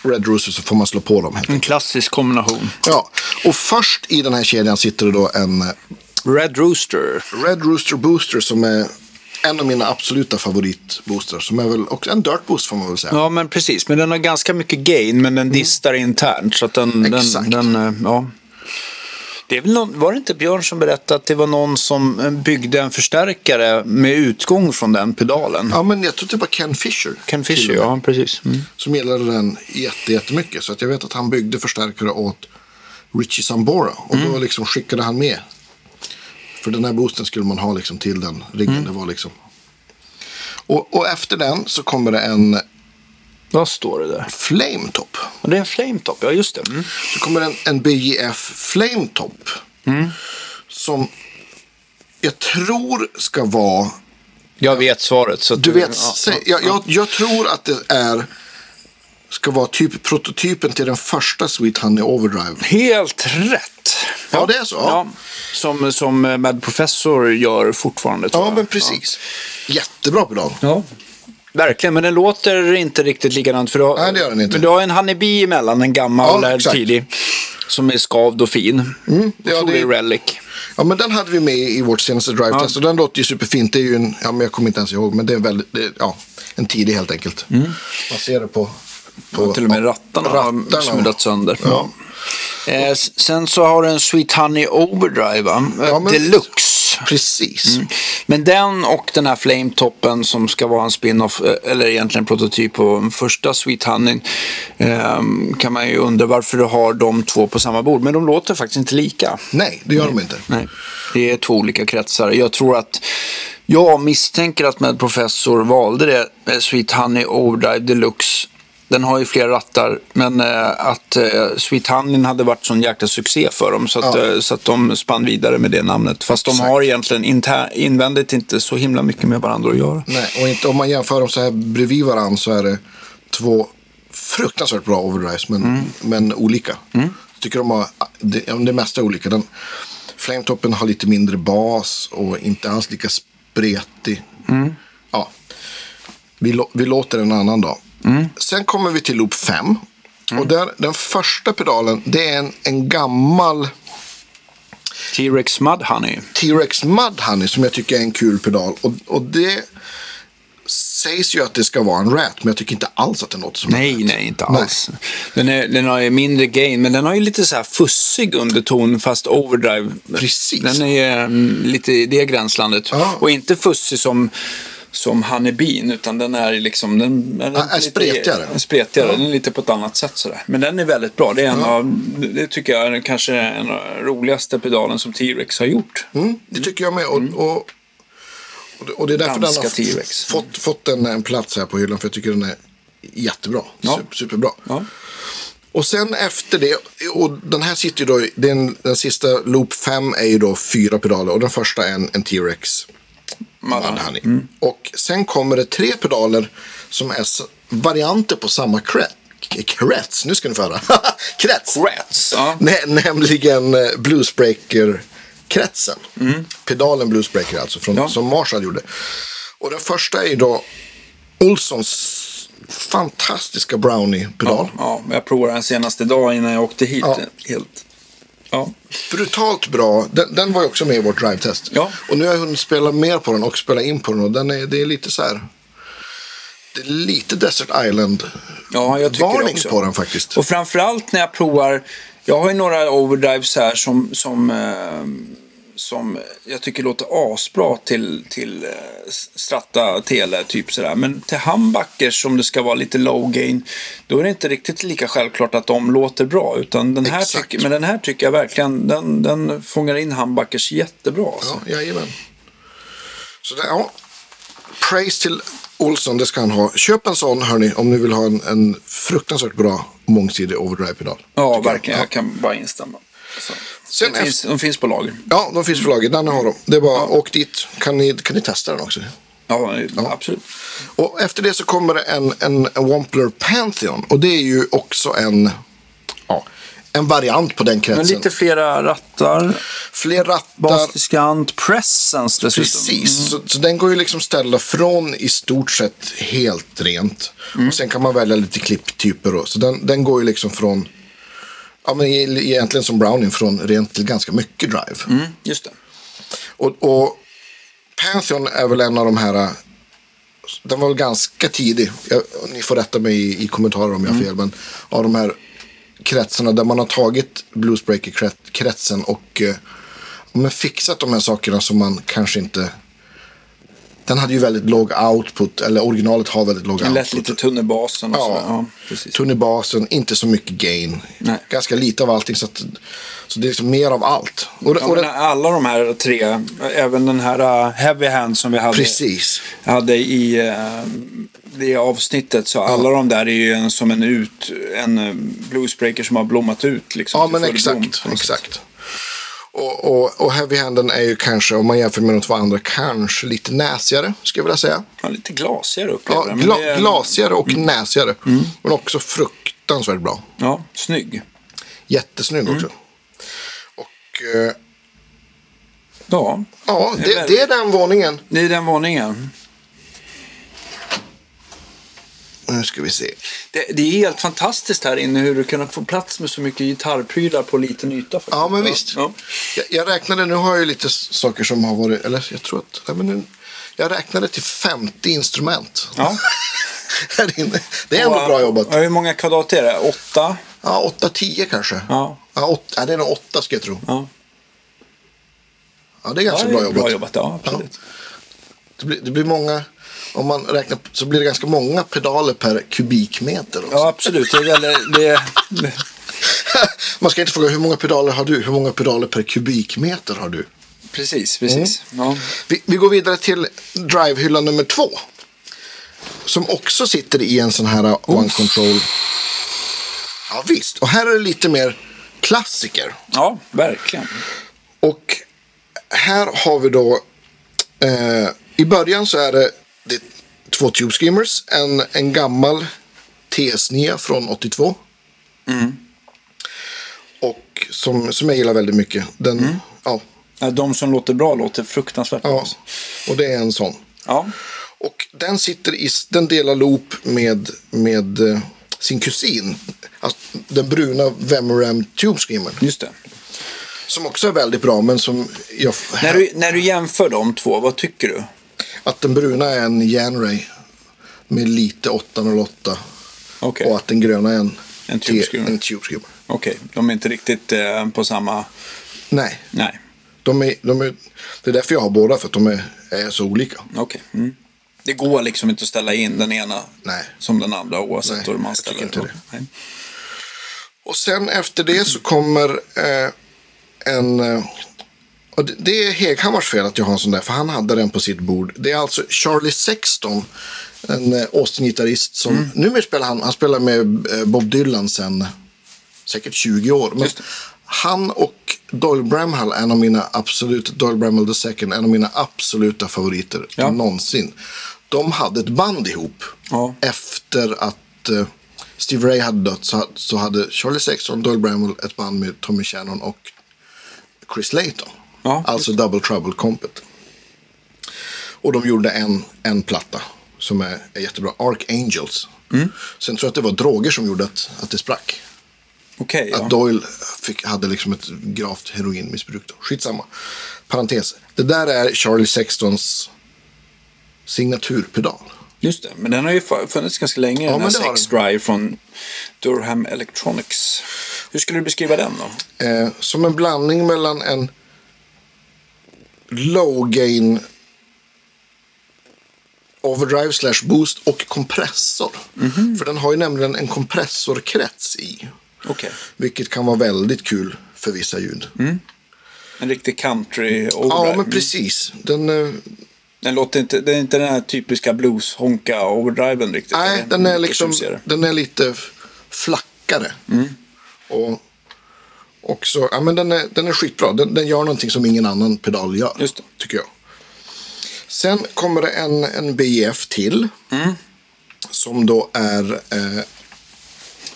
Red Rooster så får man slå på dem helt En klassisk kombination. Ja, och först i den här kedjan sitter det då en Red Rooster. Red Rooster Booster som är en av mina absoluta favoritboostrar. Som är väl också en dirt boost får man väl säga. Ja, men precis. Men den har ganska mycket gain, men den distar internt. Så att den, Exakt. den, den, eh, ja. Det är väl någon, var det inte Björn som berättade att det var någon som eh, byggde en förstärkare med utgång från den pedalen? Ja, men jag tror det var Ken Fisher. Ken Fisher, ja precis. Mm. Som gillade den jätte, jättemycket. Så att jag vet att han byggde förstärkare åt Richie Sambora. Och Mm. då liksom skickade han med. För den här boosten skulle man ha liksom till den riggen. Mm. Det var liksom... Och, och efter den så kommer det en Vad står det där? Flame Top. Ja, Det är en flametop, ja just det. Mm. Så kommer en, en BJF Flame Top. Som jag tror ska vara Jag vet svaret. Så att Du vet, ja, säg, jag, jag, jag tror att det är ska vara typ prototypen till den första Sweet Honey Overdrive. Helt rätt. Ja, det är så. Ja, Ja, som, som eh, Mad Professor gör fortfarande tror ja jag. men precis. Jättebra pedal. Ja. Verkligen, men den låter inte riktigt likadant. För du har, Nej, det gör den inte. Men du har en Honeybee emellan, en gammal Ja, ja, exakt. tidig. Som är skavd och fin. Mm, ja, det- relic. Ja, men den hade vi med i vårt senaste drive-test och den låter ju superfint. Det är ju en, ja men jag kommer inte ens ihåg, men det är väldigt, det, ja, en tidig helt enkelt. Man ser det på... på Och till och med rattarna, har rattarna. smulats sönder. Ja. Eh, sen så har du en Sweet Honey Overdrive, va? Eh, Ja, men- Deluxe. Precis. Men den och den här Flame-toppen som ska vara en spin-off, eh, eller egentligen prototyp på den första Sweet Honey, eh, kan man ju undra varför du har de två på samma bord. Men de låter faktiskt inte lika. Nej, det gör de inte. Nej, det är två olika kretsar. Jag tror att jag misstänker att med professor valde det eh, Sweet Honey Overdrive Deluxe. Den har ju fler rattar, men eh, att eh, Sweet Honey hade varit sån jäkla succé för dem så att, Ja. eh, så att de spann vidare med det namnet. Fast de Exakt. har egentligen inter- invändigt inte så himla mycket med varandra att göra. Nej, och inte, om man jämför dem så här bredvid varandra så är det två fruktansvärt bra overdrives, men, Mm. men olika. Jag tycker de har, det, det mesta är olika. Den, Flametoppen har lite mindre bas och inte alls lika spretig. Mm. Ja, vi, vi låter en annan dag. Mm. Sen kommer vi till loop 5. Och där, den första pedalen, det är en, en gammal T-Rex Mud Honey. T-Rex Mud Honey som jag tycker är en kul pedal. Och, och det sägs ju att det ska vara en rat, men jag tycker inte alls att den låter som Nej, en rat. nej, inte alls. Den, är, den har ju mindre gain, men den har ju lite så här fussig underton, fast overdrive. Precis. Den är mm, lite i det gränslandet. Ja. Och inte fussig som, som Honeybeen, utan den är liksom... Den, den Ja, är lite- spretigare. är spretigare. Den är lite på ett annat sätt sådär. Men den är väldigt bra. Det, är en av, det tycker jag är kanske en av de roligaste pedalen som T-Rex har gjort. Mm, det tycker jag med. Och, och, och, det, och det är därför Danska den har f- fått, fått en, en plats här på hyllan, för jag tycker den är jättebra. Ja. Super, superbra. Ja. Och sen efter det, och den här sitter ju då, den, den sista loop 5 är ju då fyra pedaler och den första är en, en T-Rex Honey. Honey. Och sen kommer det tre pedaler som är varianter på samma kret. Krets, nu ska ni få höra. (laughs) krets. Rats. Ja. Nä, nämligen eh, Bluesbreaker-kretsen. Pedalen Bluesbreaker alltså, från, Mm. Ja. som Marshall gjorde. Och den första är ju då Olssons fantastiska Brownie-pedal. Ja, ja, jag provade den senaste dag innan jag åkte hit. Ja. Helt. Ja. Brutalt bra. Den, den var ju också med i vårt drive-test. Ja. Och nu har jag hunnit spela mer på den och spela in på den. Och den är, det är lite så här. Det är lite Desert Island Ja, på den faktiskt. Och framförallt när jag provar, jag har ju några overdrives här som, som, eh, som jag tycker låter asbra till, till eh, Stratta Tele, typ sådär. Men till humbuckers som det ska vara lite low gain, då är det inte riktigt lika självklart att de låter bra. Utan den här Exakt. tycker, men den här tycker jag verkligen, den, den fångar in humbuckers jättebra. Alltså. Ja, jajamän. Så det, ja. Praise till Olsson, det ska han ha. Köp en sån hörni om ni vill ha en, en fruktansvärt bra mångsidig overdrive-pedal. Ja, tycker jag. verkligen. Jag kan bara instämma. Så. Sen de, finns, de finns på lager. Ja, de finns på lager. Den har de. Det är bara åk dit. Kan ni, kan ni testa den också? Ja, absolut. Och efter det så kommer det en, en, en Wampler Pantheon. Och det är ju också en, ja, en variant på den Men kretsen. lite flera rattar. Fler rattar. Basdiskant presence dessutom. Precis, så, så den går ju liksom ställa från i stort sett helt rent. Mm. Och sen kan man välja lite klipptyper. Då. Så den, den går ju liksom från, ja men egentligen som Browning, från rent till ganska mycket drive. Mm, just det. Och, och Pantheon är väl en av de här, den var väl ganska tidig. Jag, ni får rätta mig i, i kommentarer om jag har fel. Men av de här kretsarna där man har tagit Bluesbreaker-kretsen och eh, men fixat de här sakerna som man kanske inte... Den hade ju väldigt låg output, eller originalet har väldigt låg Den lät output. lite tunn i basen och Ja. Ja, precis. Tunn i basen, inte så mycket gain. Nej. Ganska lite av allting. Så, att, så det är liksom mer av allt. Och, Ja, och men det, alla de här tre, även den här uh, Heavy Hand som vi hade, precis. hade i uh, det avsnittet. Så alla de där är ju en, som en, ut, en uh, bluesbreaker som har blommat ut. Liksom, Ja, men exakt. exakt. Och, och, och Heavy Handen är ju kanske, om man jämför med de två andra, kanske lite näsigare, skulle jag vilja säga. Ja, lite glasigare upplever Ja, jag. gla, är- Mm. glasigare och näsigare. Men också fruktansvärt bra. Ja, snygg. Jättesnygg Mm. också. Och eh, Ja, ja, Det det är den våningen. det är den våningen. Nu ska vi se. Det, det är helt fantastiskt här inne hur du kan få plats med så mycket gitarrprylar på liten yta. faktiskt. Ja, men visst. Ja. Jag, jag räknade, nu har jag ju lite saker som har varit, eller jag tror att, nej, men nu, Jag räknade till 50 instrument. Ja. (laughs) Här inne. det är ändå bra jobbat. Hur många kvadrat är det? Åtta? Ja, 8-10 kanske. Ja. Ja, åt, ja, det är nog 8 ska jag tro. Ja. Ja, det är ganska ja, bra det är jobbat. Bra jobbat, ja. Absolut. Det, blir, det blir många, om man räknar så blir det ganska många pedaler per kubikmeter. Också. Ja, absolut. Det gäller, det, (laughs) Man ska inte fråga hur många pedaler har du? Hur många pedaler per kubikmeter har du? precis, precis. Mm. Ja. Vi, vi går vidare till drivehylla nummer två. Som också sitter i en sån här one control. Ja visst, och här är det lite mer klassiker. ja, verkligen. Och här har vi då, eh, i början så är det, det är två Tube Screamers, en, en gammal TS9 från 82. Och som, som jag gillar väldigt mycket. Den, ja, Ja, De som låter bra låter fruktansvärt bra. ja, och det är en sån. Ja. Och den sitter i, den delar loop med, med eh, sin kusin. Alltså, den bruna Vemoram Tube Screamer. Just det. Som också är väldigt bra, men som jag... När du, när du jämför de två, vad tycker du? Att den bruna är en Janray med lite 808. Okej, Och att den gröna är en, En Tube Screamer. Okej, de är inte riktigt eh, på samma... Nej, Nej, de är, de är, det är därför jag har båda, för att de är, är så olika. okej. Mm. Det går liksom inte att ställa in den ena Nej. som den andra oavsett Nej, hur man jag ställer tycker inte den. Nej. Och sen efter det så kommer eh, en... Eh, och det, är Heghammars fel att jag har en sån där, för han hade den på sitt bord. Det är alltså Charlie Sexton, en eh, Austin-gitarrist som Mm. numera spelar han, han spelar med eh, Bob Dylan sen säkert 20 år. Men han och Doyle Bramhall är en av mina absolut, Doyle Bramhall II, en av mina absoluta favoriter Ja. någonsin. De hade ett band ihop Ja. efter att eh, Steve Ray hade dött så, så hade Charlie Sexton, Doyle Bramwell ett band med Tommy Shannon och Chris Layton. Ja, alltså Double Trouble Compet. Och de gjorde en, en platta som är, är jättebra, Archangels. Mm. Sen tror jag att det var droger som gjorde att, att det sprack. Ja. Att Doyle fick, hade liksom ett gravt heroinmissbruk. Då. Skitsamma. Parentes. Det där är Charlie Sextons signaturpedal. Just det, men den har ju funnits ganska länge. Ja, den här Sex Drive från Durham Electronics. Hur skulle du beskriva den då? Eh, som en blandning mellan en low gain overdrive slash boost och kompressor. Mhm. För den har ju nämligen en kompressorkrets i. Okej, Vilket kan vara väldigt kul för vissa ljud. en riktig country Ja, overdrive. men precis. Den, eh, Den låter inte, det är inte den här typiska blues-honka overdriven riktigt. nej, den är liksom den är lite flackare. Och också, ja, men den, är, den är skitbra. Den, den gör någonting som ingen annan pedal gör. Just det. Tycker jag. Sen kommer det en, en BF till. Som då är eh,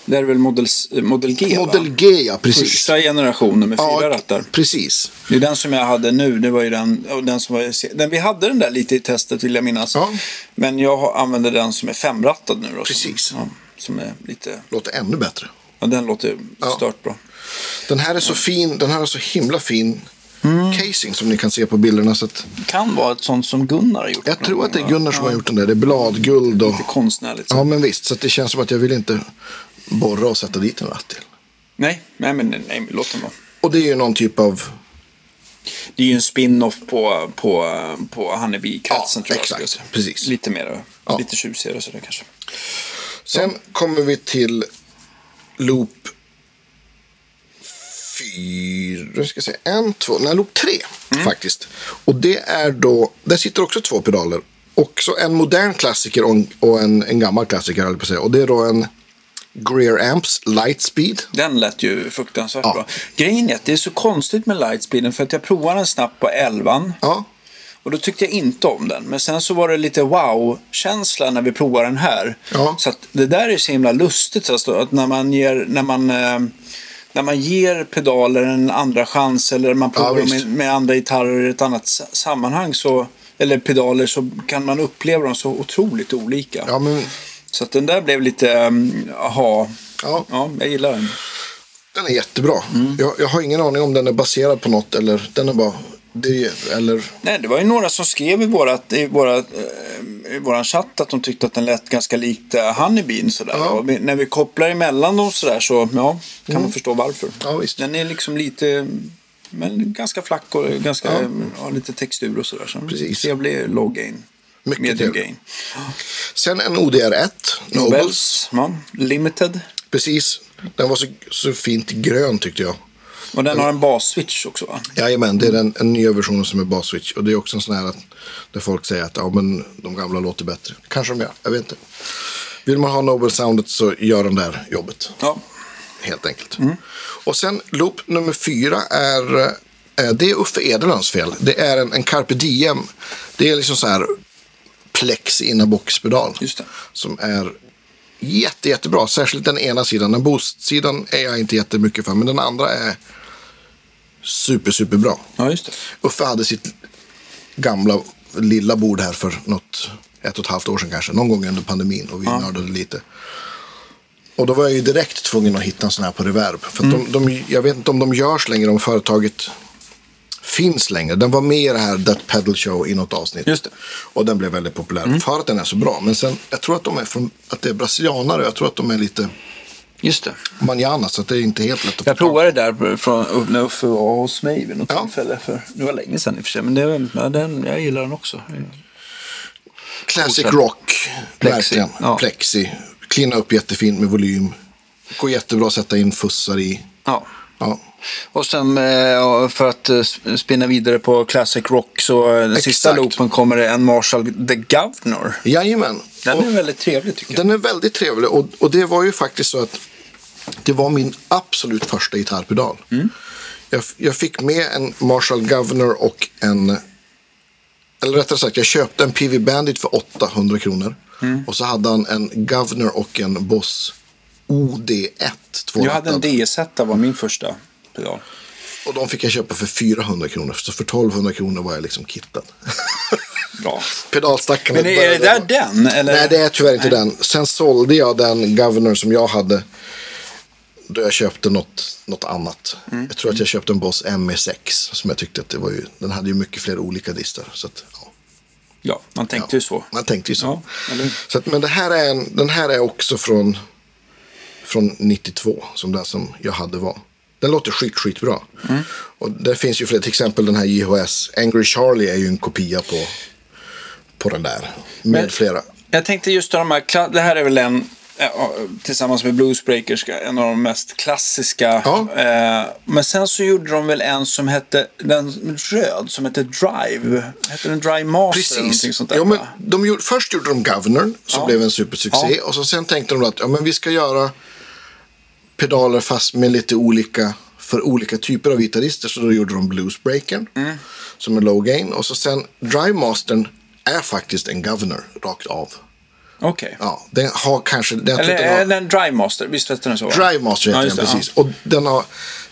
Det är väl Model, Model G va? Model G, ja precis. Första generationen med fyra Ja, rattar. precis. Det är den som jag hade nu. Det var ju den, och den som var, den, vi hade den där lite i testet vill jag minnas. Ja. Men jag använder den som är femrattad nu då. Precis. Som, ja, som är lite, Låter ännu bättre. ja, den låter stört bra. Den här är så fin. Den här har så himla fin Mm. casing som ni kan se på bilderna. Så att Kan vara ett sånt som Gunnar har gjort. jag tror att det är gång, Gunnar som har gjort den där. Det är bladguld och... Lite konstnärligt. så. Ja, men visst. Så det känns som att jag vill inte borra och sätta dit en ratt till. Nej, nej, men nej, men låt den vara. Och det är ju någon typ av... Det är ju en spin-off på, på, på Honeybee-kretsen Ja, exakt. jag. Precis. Lite mer, Ja. lite tjusigare sådär kanske. Sen kommer vi till loop fyra, ska jag säga, en, två, nej loop tre Mm. faktiskt. Och det är då, där sitter också två pedaler. Också en modern klassiker och en, och en, en gammal klassiker, höll på att säga. Och det är då en Greer Amps Lightspeed. Den lät ju fruktansvärt Ja. bra. Grejen är att det är så konstigt med Lightspeeden för att jag provade den snabbt på 11 Ja, och då tyckte jag inte om den. Men sen så var det lite wow-känsla när vi provade den här. Ja. Så att det där är så himla lustigt alltså, att när man ger, när man, eh, när man ger pedaler en andra chans eller man provar visst. med, med andra gitarrer i ett annat sammanhang så eller pedaler så kan man uppleva dem så otroligt olika. ja men Så att den där blev lite, um, aha, ja, ja, jag gillar den. den är jättebra. Mm. Jag, jag har ingen aning om den är baserad på något eller den är bara Det, eller? Nej, det var ju några som skrev i, vårat, i, våra, eh, i våran chatt att de tyckte att den lät ganska likt Honeybean. Sådär. Ja. Vi, när vi kopplar emellan dem sådär så ja, kan man förstå varför. Ja, visst. Den är liksom lite, men ganska flack och ganska, Ja. ja. lite textur och sådär. Så Precis. Trevlig low gain. Mycket medium trevlig. gain. Sen en ODR1, Nobels. Nobels, limited. Precis. Den var så, så fint grön tyckte jag. Och den har en basswitch också va? Jajamän, det är den, en nya version som är basswitch. Och det är också en sån här att, där folk säger att ja, men de gamla låter bättre. Kanske de gör, jag vet inte. Vill man ha Nobel-soundet så gör den där jobbet. Ja. Helt enkelt. Och sen loop nummer fyra är, eh, det är Uffe Edelöns fel. Det är en, en Carpe Diem. Det är liksom så här plex in a box-pedal. Som är jätte, jättebra. Särskilt den ena sidan. Den boost-sidan är jag inte jättemycket för. Men den andra är super, super bra. ja, just det. Uffe hade sitt gamla lilla bord här för något, ett och ett halvt år sedan kanske. Någon gång under pandemin och vi nördade lite. Och då var jag ju direkt tvungen att hitta en sån här på reverb. För att de, de, jag vet inte om de görs längre, om företaget finns längre. Den var med i det här That Pedal Show i något avsnitt. Just det. Och den blev väldigt populär. För att den är så bra. Men sen, jag tror att de är från, att det är brasilianare. Jag tror att de är lite Just det. manjana. Så att det är inte helt lätt att Jag provade det där från, när Uffe var hos mig vid något Ja. tillfälle. För, det var länge sedan i och för sig, men det, ja, den, jag gillar den också. Classic Fortsätt. rock. Plexi, Verkligen. ja. Plexi. Klina upp jättefint med volym. Går jättebra att sätta in fussar i. Ja. Ja. Och sen eh, för att eh, spinna vidare på Classic Rock så eh, den sista Exakt. loopen kommer det en Marshall The Governor. Jajamän. Den Och är väldigt trevlig tycker jag. den är väldigt trevlig. Och, och det var ju faktiskt så att det var min absolut första gitarrpedal. Mm. Jag, jag fick med en Marshall Governor och en... Eller rättare sagt, jag köpte en PV Bandit för 800 kronor. Mm. Och så hade han en Governor och en Boss OD1. Jag hade en tvårattad. DS1 var min första pedal. Och de fick jag köpa för 400 kronor. Så för 1200 kronor var jag liksom kittad. Bra. (laughs) Pedalstackarna Men är det där den? Eller? Nej, det är tyvärr inte den. Sen sålde jag den Governor som jag hade. Då jag köpte något, något annat. Mm. Jag tror att jag köpte en Boss ME6. Som jag tyckte att det var ju, den hade ju mycket fler olika distar. Så att, ja, Ja, man tänkte ju så. man tänkte ju så. Ja, eller så att, men det här är en, den här är också från, från 92. Som den som jag hade var. Den låter skit, skitbra. Mm. Och det finns ju fler. Till exempel den här JHS. Angry Charlie är ju en kopia på, på den där. Med Men- flera. Jag tänkte just de här, det här är väl en, tillsammans med Bluesbreakers, en av de mest klassiska. Ja. Eh, men sen så gjorde de väl en som hette, den röd, som hette Drive. Hette den Drive Master eller någonting Precis. sånt där? Ja, men de gjorde, först gjorde de Governor som Ja. blev en supersuccé. Ja. Och så sen tänkte de att ja, men vi ska göra pedaler fast med lite olika för olika typer av gitarrister. Så då gjorde de Bluesbreakern Mm. som är low gain. Och så sen Drive Mastern är faktiskt en Governor rakt av. Okej. Ja, den har kanske... Den, Eller den har, är den Drive Master? Visst hette den så? Drive Master heter Ja, den det, precis. Och den har,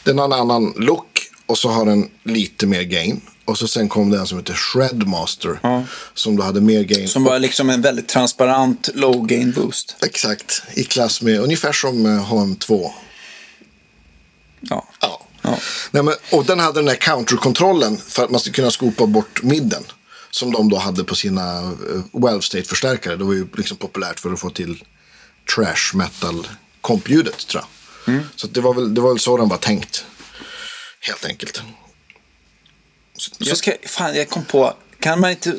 den har en annan look och så har den lite mer gain. Och så sen kom det en som heter Shred Master. Ja. Som då hade mer gain. Som var liksom en väldigt transparent low gain boost. Exakt, i klass med ungefär som eh, HM2. Ja. Ja. Ja. Nej, men, och den hade den här counterkontrollen för att man skulle kunna skopa bort midden. Som de då hade på sina uh, Valve State-förstärkare. Det var ju liksom populärt för att få till trash metal kompljudet tror jag. Mm. Så det, var väl, det var väl så den var tänkt. Helt enkelt. Så, Jag, ska, fan, jag kom på, kan man inte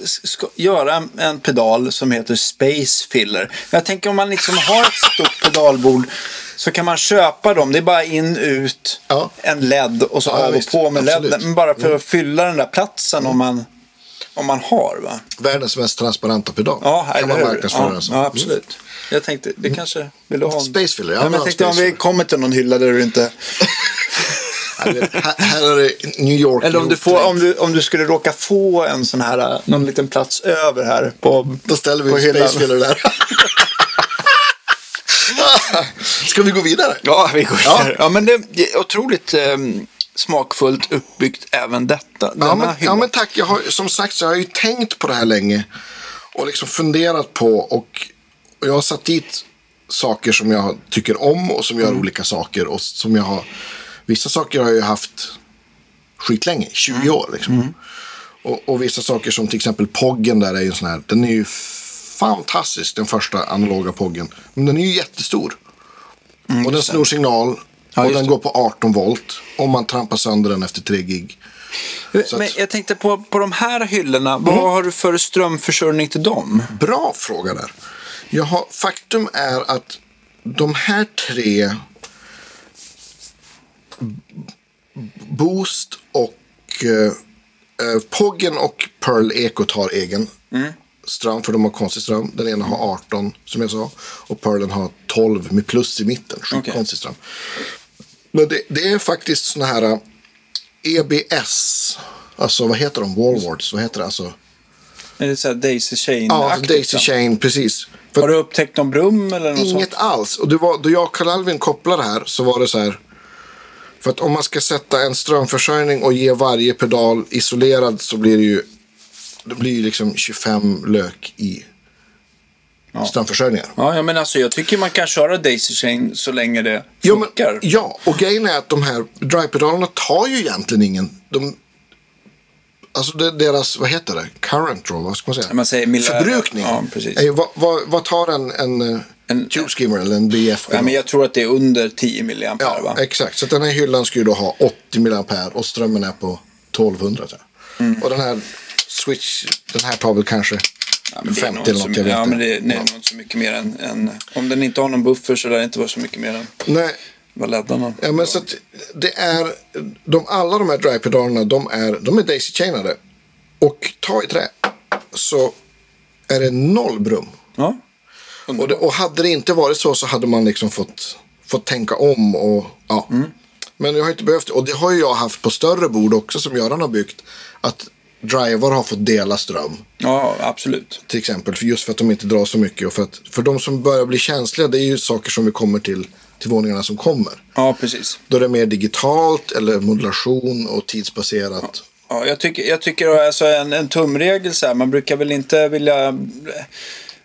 göra en, pedal som heter Space Filler? Jag tänker om man liksom har ett stort pedalbord så kan man köpa dem. Det är bara in, ut, Ja. en LED och så Ja, av och visst. på med LED. Absolut. Men bara för att fylla den där platsen om man, om man har. Va? Världens mest transparenta pedal. Ja, kan man marknadsföra ja, ja, absolut. Jag tänkte, det kanske, vill du ha en? Space Filler, ja, men men jag tänkte om vi kommer till någon hylla där du inte... (laughs) Här, är det New York. Eller om du, får, om, du, om du skulle råka få en sån här, någon liten plats över här på Då ställer vi en hyllan. Space Filler där. (laughs) Ska vi gå vidare? Ja, vi går Ja. vidare. Ja, men det är otroligt eh, smakfullt uppbyggt även detta. Ja men, ja men tack. Jag har, som sagt så har jag ju tänkt på det här länge. Och liksom funderat på. Och jag har satt dit saker som jag tycker om och som gör Mm. olika saker. Och som jag har, vissa saker har jag ju haft skitlänge, 20 år liksom. Och, och vissa saker som till exempel Poggen där är ju en sån här, den är ju fantastisk den första analoga Poggen. Men den är ju jättestor. och den snor signal Ja, och den det. går på 18 volt. Om man trampar sönder den efter 3 gig. Så Men att- jag tänkte på, på de här hyllorna, vad har du för strömförsörjning till dem? Bra fråga där. Jag har, faktum är att de här tre Boost och eh, eh, Poggen och Pearl Ekot har egen ström för de har konstig ström. Den ena har 18 som jag sa och Pearlen har 12 med plus i mitten. Sjukt Okej. konstig ström. Men det, det är faktiskt såna här eh, EBS. Alltså vad heter de? Wallwards. Vad heter det? Alltså, Är det så här Daisy Chain? ja, alltså Daisy Chain, precis. För Har du upptäckt någon brum eller något Inget sånt? alls. Och det var, då jag och Karl Alvin kopplade här så var det så här. För att om man ska sätta en strömförsörjning och ge varje pedal isolerad så blir det ju det blir ju liksom 25 lök i Ja, ja, men alltså jag tycker man kan köra Daisy Chain så länge det Ja, men, funkar. ja, och grejen är att de här drivepedalerna tar ju egentligen ingen... De, alltså deras, vad heter det? Current då, vad ska man säga? Man säger Förbrukning. Ja, precis. är ju- vad, vad, vad tar en, en, en En- Tube Skimmer eller en BF? Ja, men jag tror att det är under 10 milliampere Ja, va? exakt. Så den här hyllan ska ju då ha 80 mA och strömmen är på 1200. tror jag. Mm. Och den här Switch, den här tar väl kanske Ja, men det är 50 nog eller något. så, Jag vet ja, men det, är nog inte så mycket mer än, än... Om den inte har någon buffer så lär det inte vara så mycket mer än Nej, vad leddarna. ja, men så att det är, de, alla de här drivepedalerna, de är, de är daisy-chainade. Och ta i trä så är det noll brum. Ja. Och, det, och hade det inte varit så så hade man liksom fått, fått tänka om. Och, ja. Mm. Men jag har inte behövt det. Och det har ju jag haft på större bord också som Göran har byggt. Att driver har fått dela ström. ja, absolut. Till exempel. Just för att de inte drar så mycket. Och för, att, för de som börjar bli känsliga. Det är ju saker som vi kommer till. Till våningarna som kommer. Ja, precis. Då är det mer digitalt eller modulation och tidsbaserat. Ja, jag tycker, jag tycker alltså en, en tumregel så här, man brukar väl inte vilja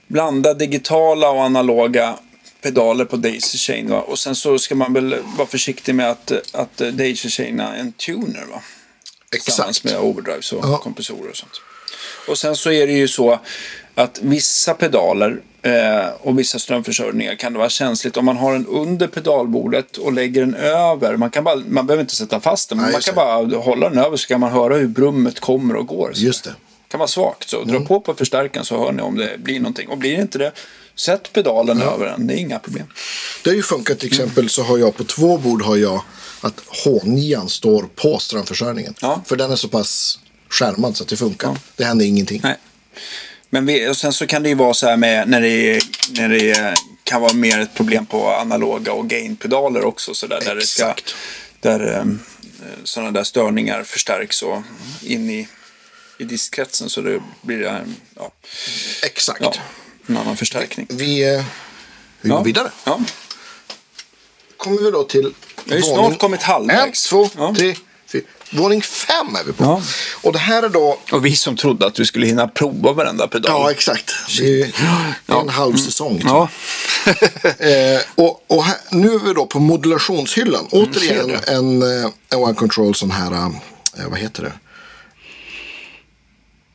blanda digitala och analoga pedaler på Daisy Chain. Va? Och sen så ska man väl vara försiktig med att, att Daisy Chaina en tuner. Va? Exakt. med overdrives och Ja. kompressorer och sånt. Och sen så är det ju så att vissa pedaler eh, och vissa strömförsörjningar kan det vara känsligt om man har den under pedalbordet och lägger den över. Man, kan bara, man behöver inte sätta fast den, men Nej, man kan bara hålla den över så kan man höra hur brummet kommer och går. Så Just det kan vara svagt. Så Mm. dra på på förstärkaren så hör ni om det blir någonting. Och blir det inte det, sätt pedalen över den. Det är inga problem. Det har ju funkat till exempel så har jag på två bord har jag att H9 står på strömförsörjningen. Ja. För den är så pass skärmad så att det funkar. Det händer ingenting. Nej. Men vi, och sen så kan det ju vara så här med när det, är, när det kan vara mer ett problem på analoga och gainpedaler också. Så där, där det ska, Exakt. där um, sådana där störningar förstärks och in i, i diskkretsen så det blir det, um, ja, Exakt. ja, en annan förstärkning. Vi, eh, vi går Ja. vidare. Ja. Kommer vi då till Vi har ju snart kommit halvvägs. En, två, Ja. tre, fyra. Våning fem är vi på. Ja. Och det här är då... Och vi som trodde att vi skulle hinna prova varenda pedal. Ja, exakt. Det är, är en halv säsong. tror Ja. (laughs) Eh, och och här, nu är vi då på modulationshyllan. Återigen Mm, ser en, eh, en One Control sån här, eh, vad heter det?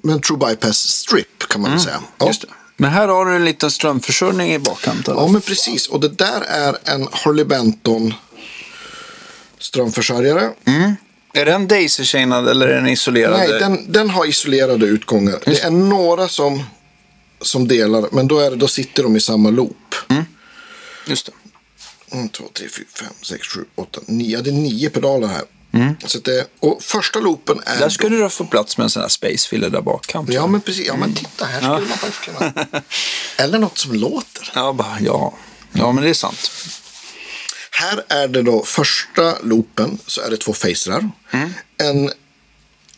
Men True Bypass Strip kan man väl säga. Ja. Mm, Just det. Men här har du en liten strömförsörjning i bakkant. eller? ja, men precis. Och det där är en Harley Benton strömförsörjare. Är den daisy-chainad eller är den isolerad? Nej, den, den har isolerade utgångar. Det är några som, som delar, men då, är det, då sitter de i samma loop. Just det. 1, 2, 3, 4, 5, 6, 7, 8, 9. Ja, det är nio pedaler här. Så att det, och första loopen är... Där skulle du få plats med en sån här spacefiller där bak. kanske. Ja, men precis. Ja, men titta. Här skulle man faktiskt kunna... (laughs) Eller något som låter. Ja, bara, ja. ja, men det är sant. Här är det då första loopen så är det två facerar. En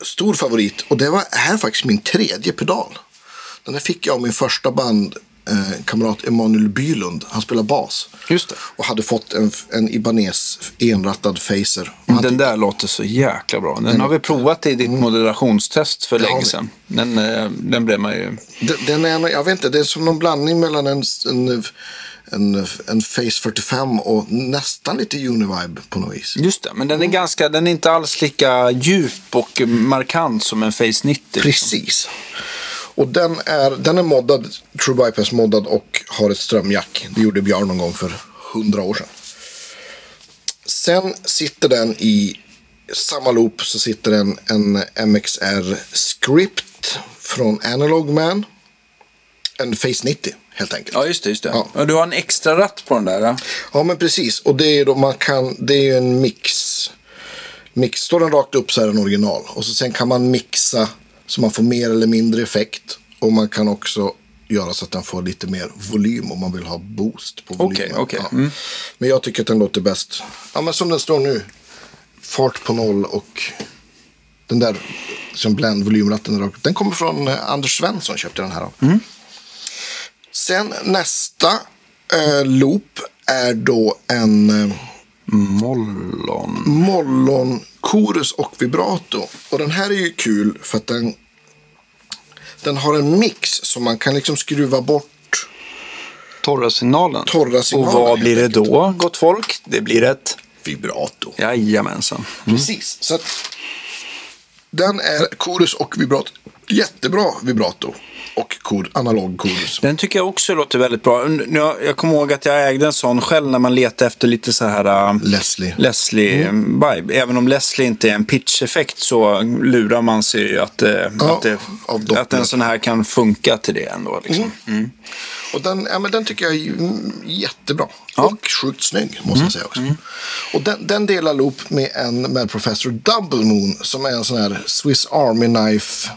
stor favorit och det var här faktiskt min tredje pedal. Den här fick jag av min första band eh, kamrat Emanuel Bylund. Han spelar bas. Just det. Och hade fått en, en Ibanez enrattad facer. Den där låter så jäkla bra. Den har vi provat i ditt modulationstest för Det har länge sedan. Den, eh, den blev man ju... Den, den är, jag vet inte, det är som någon blandning mellan en, en, en, en Face 45 och nästan lite Univibe på något vis. Just det, men den är ganska, den är inte alls lika djup och markant som en Face 90. liksom. Och den är, den är moddad, True Bypass moddad och har ett strömjack. Det gjorde Björn någon gång för hundra år sedan. Sen sitter den i samma loop så sitter en, en MXR Script från Analog Man. En Face 90 helt enkelt. Ja, just det. Just det. Ja. Och du har en extra ratt på den där. Ja? Ja, men precis. Och det är då man kan, det är ju en mix. mix. Står den rakt upp så är den original. Och så sen kan man mixa så man får mer eller mindre effekt. Och man kan också göra så att den får lite mer volym om man vill ha boost på volymen. Okej. Ja. Mm. Men jag tycker att den låter bäst. Ja, men som den står nu. Fart på noll och den där som blend volymratten. Den kommer från eh, Anders Svensson köpte den här av. Mm. Sen nästa eh, loop är då en eh, Mollon. Mollon chorus och vibrato. Och den här är ju kul för att den, den har en mix så man kan liksom skruva bort. Torra signalen. Torra signalen, Och vad blir det då, gott folk? Det blir ett... Vibrato. Jajamensan. Precis. Så att den är chorus och vibrato. Jättebra vibrato. Och kor, analog chorus. Den tycker jag också låter väldigt bra. Jag, jag kommer ihåg att jag ägde en sån själv när man letade efter lite så här... äh, Leslie. Leslie-vibe. Även om Leslie inte är en pitch-effekt så lurar man sig ju att, eh, Ja, att, det, att en sån här kan funka till det ändå. Liksom. Och den, ja, men den tycker jag är mm, jättebra. Och sjukt snygg måste jag säga också. Och den, den delar loop med en med Professor Double Moon som är en sån här Swiss Army Knife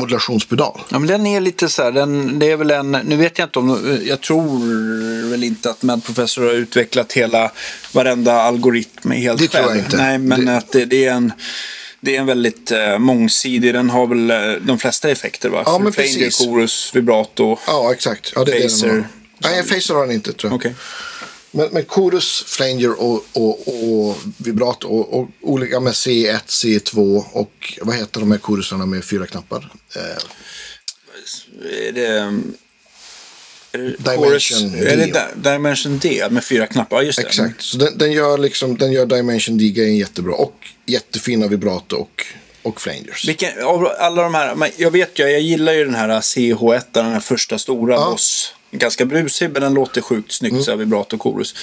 modulationspedal. Ja, men den är lite så här, den, det är väl en, nu vet jag inte om, jag tror väl inte att Mad Professor har utvecklat hela, varenda algoritm helt Det tror själv. jag inte. Nej, men Det- att det, det är en, det är en väldigt eh, mångsidig, den har väl eh, de flesta effekter va? Ja, men Flanger, precis. chorus, vibrato. Ja, exakt. Ja, det är Phaser. Det den Phaser har den inte tror jag. Okej. Men, men chorus, flanger och, och, och vibrato och, och olika med C1, C2 och vad heter de här chorusarna med fyra knappar? Eh, Är det... Dimension chorus, D. Di- Dimension D med fyra knappar? Ja, just det. Exakt, så den, den, gör liksom, den gör Dimension D-grejen jättebra. Och jättefina vibrato och, och flangers. Vilken, alla de här, jag vet ju, jag gillar ju den här CH1, den här första stora Ja. Boss. Ganska brusig, men den låter sjukt snyggt, så här vibrato chorus.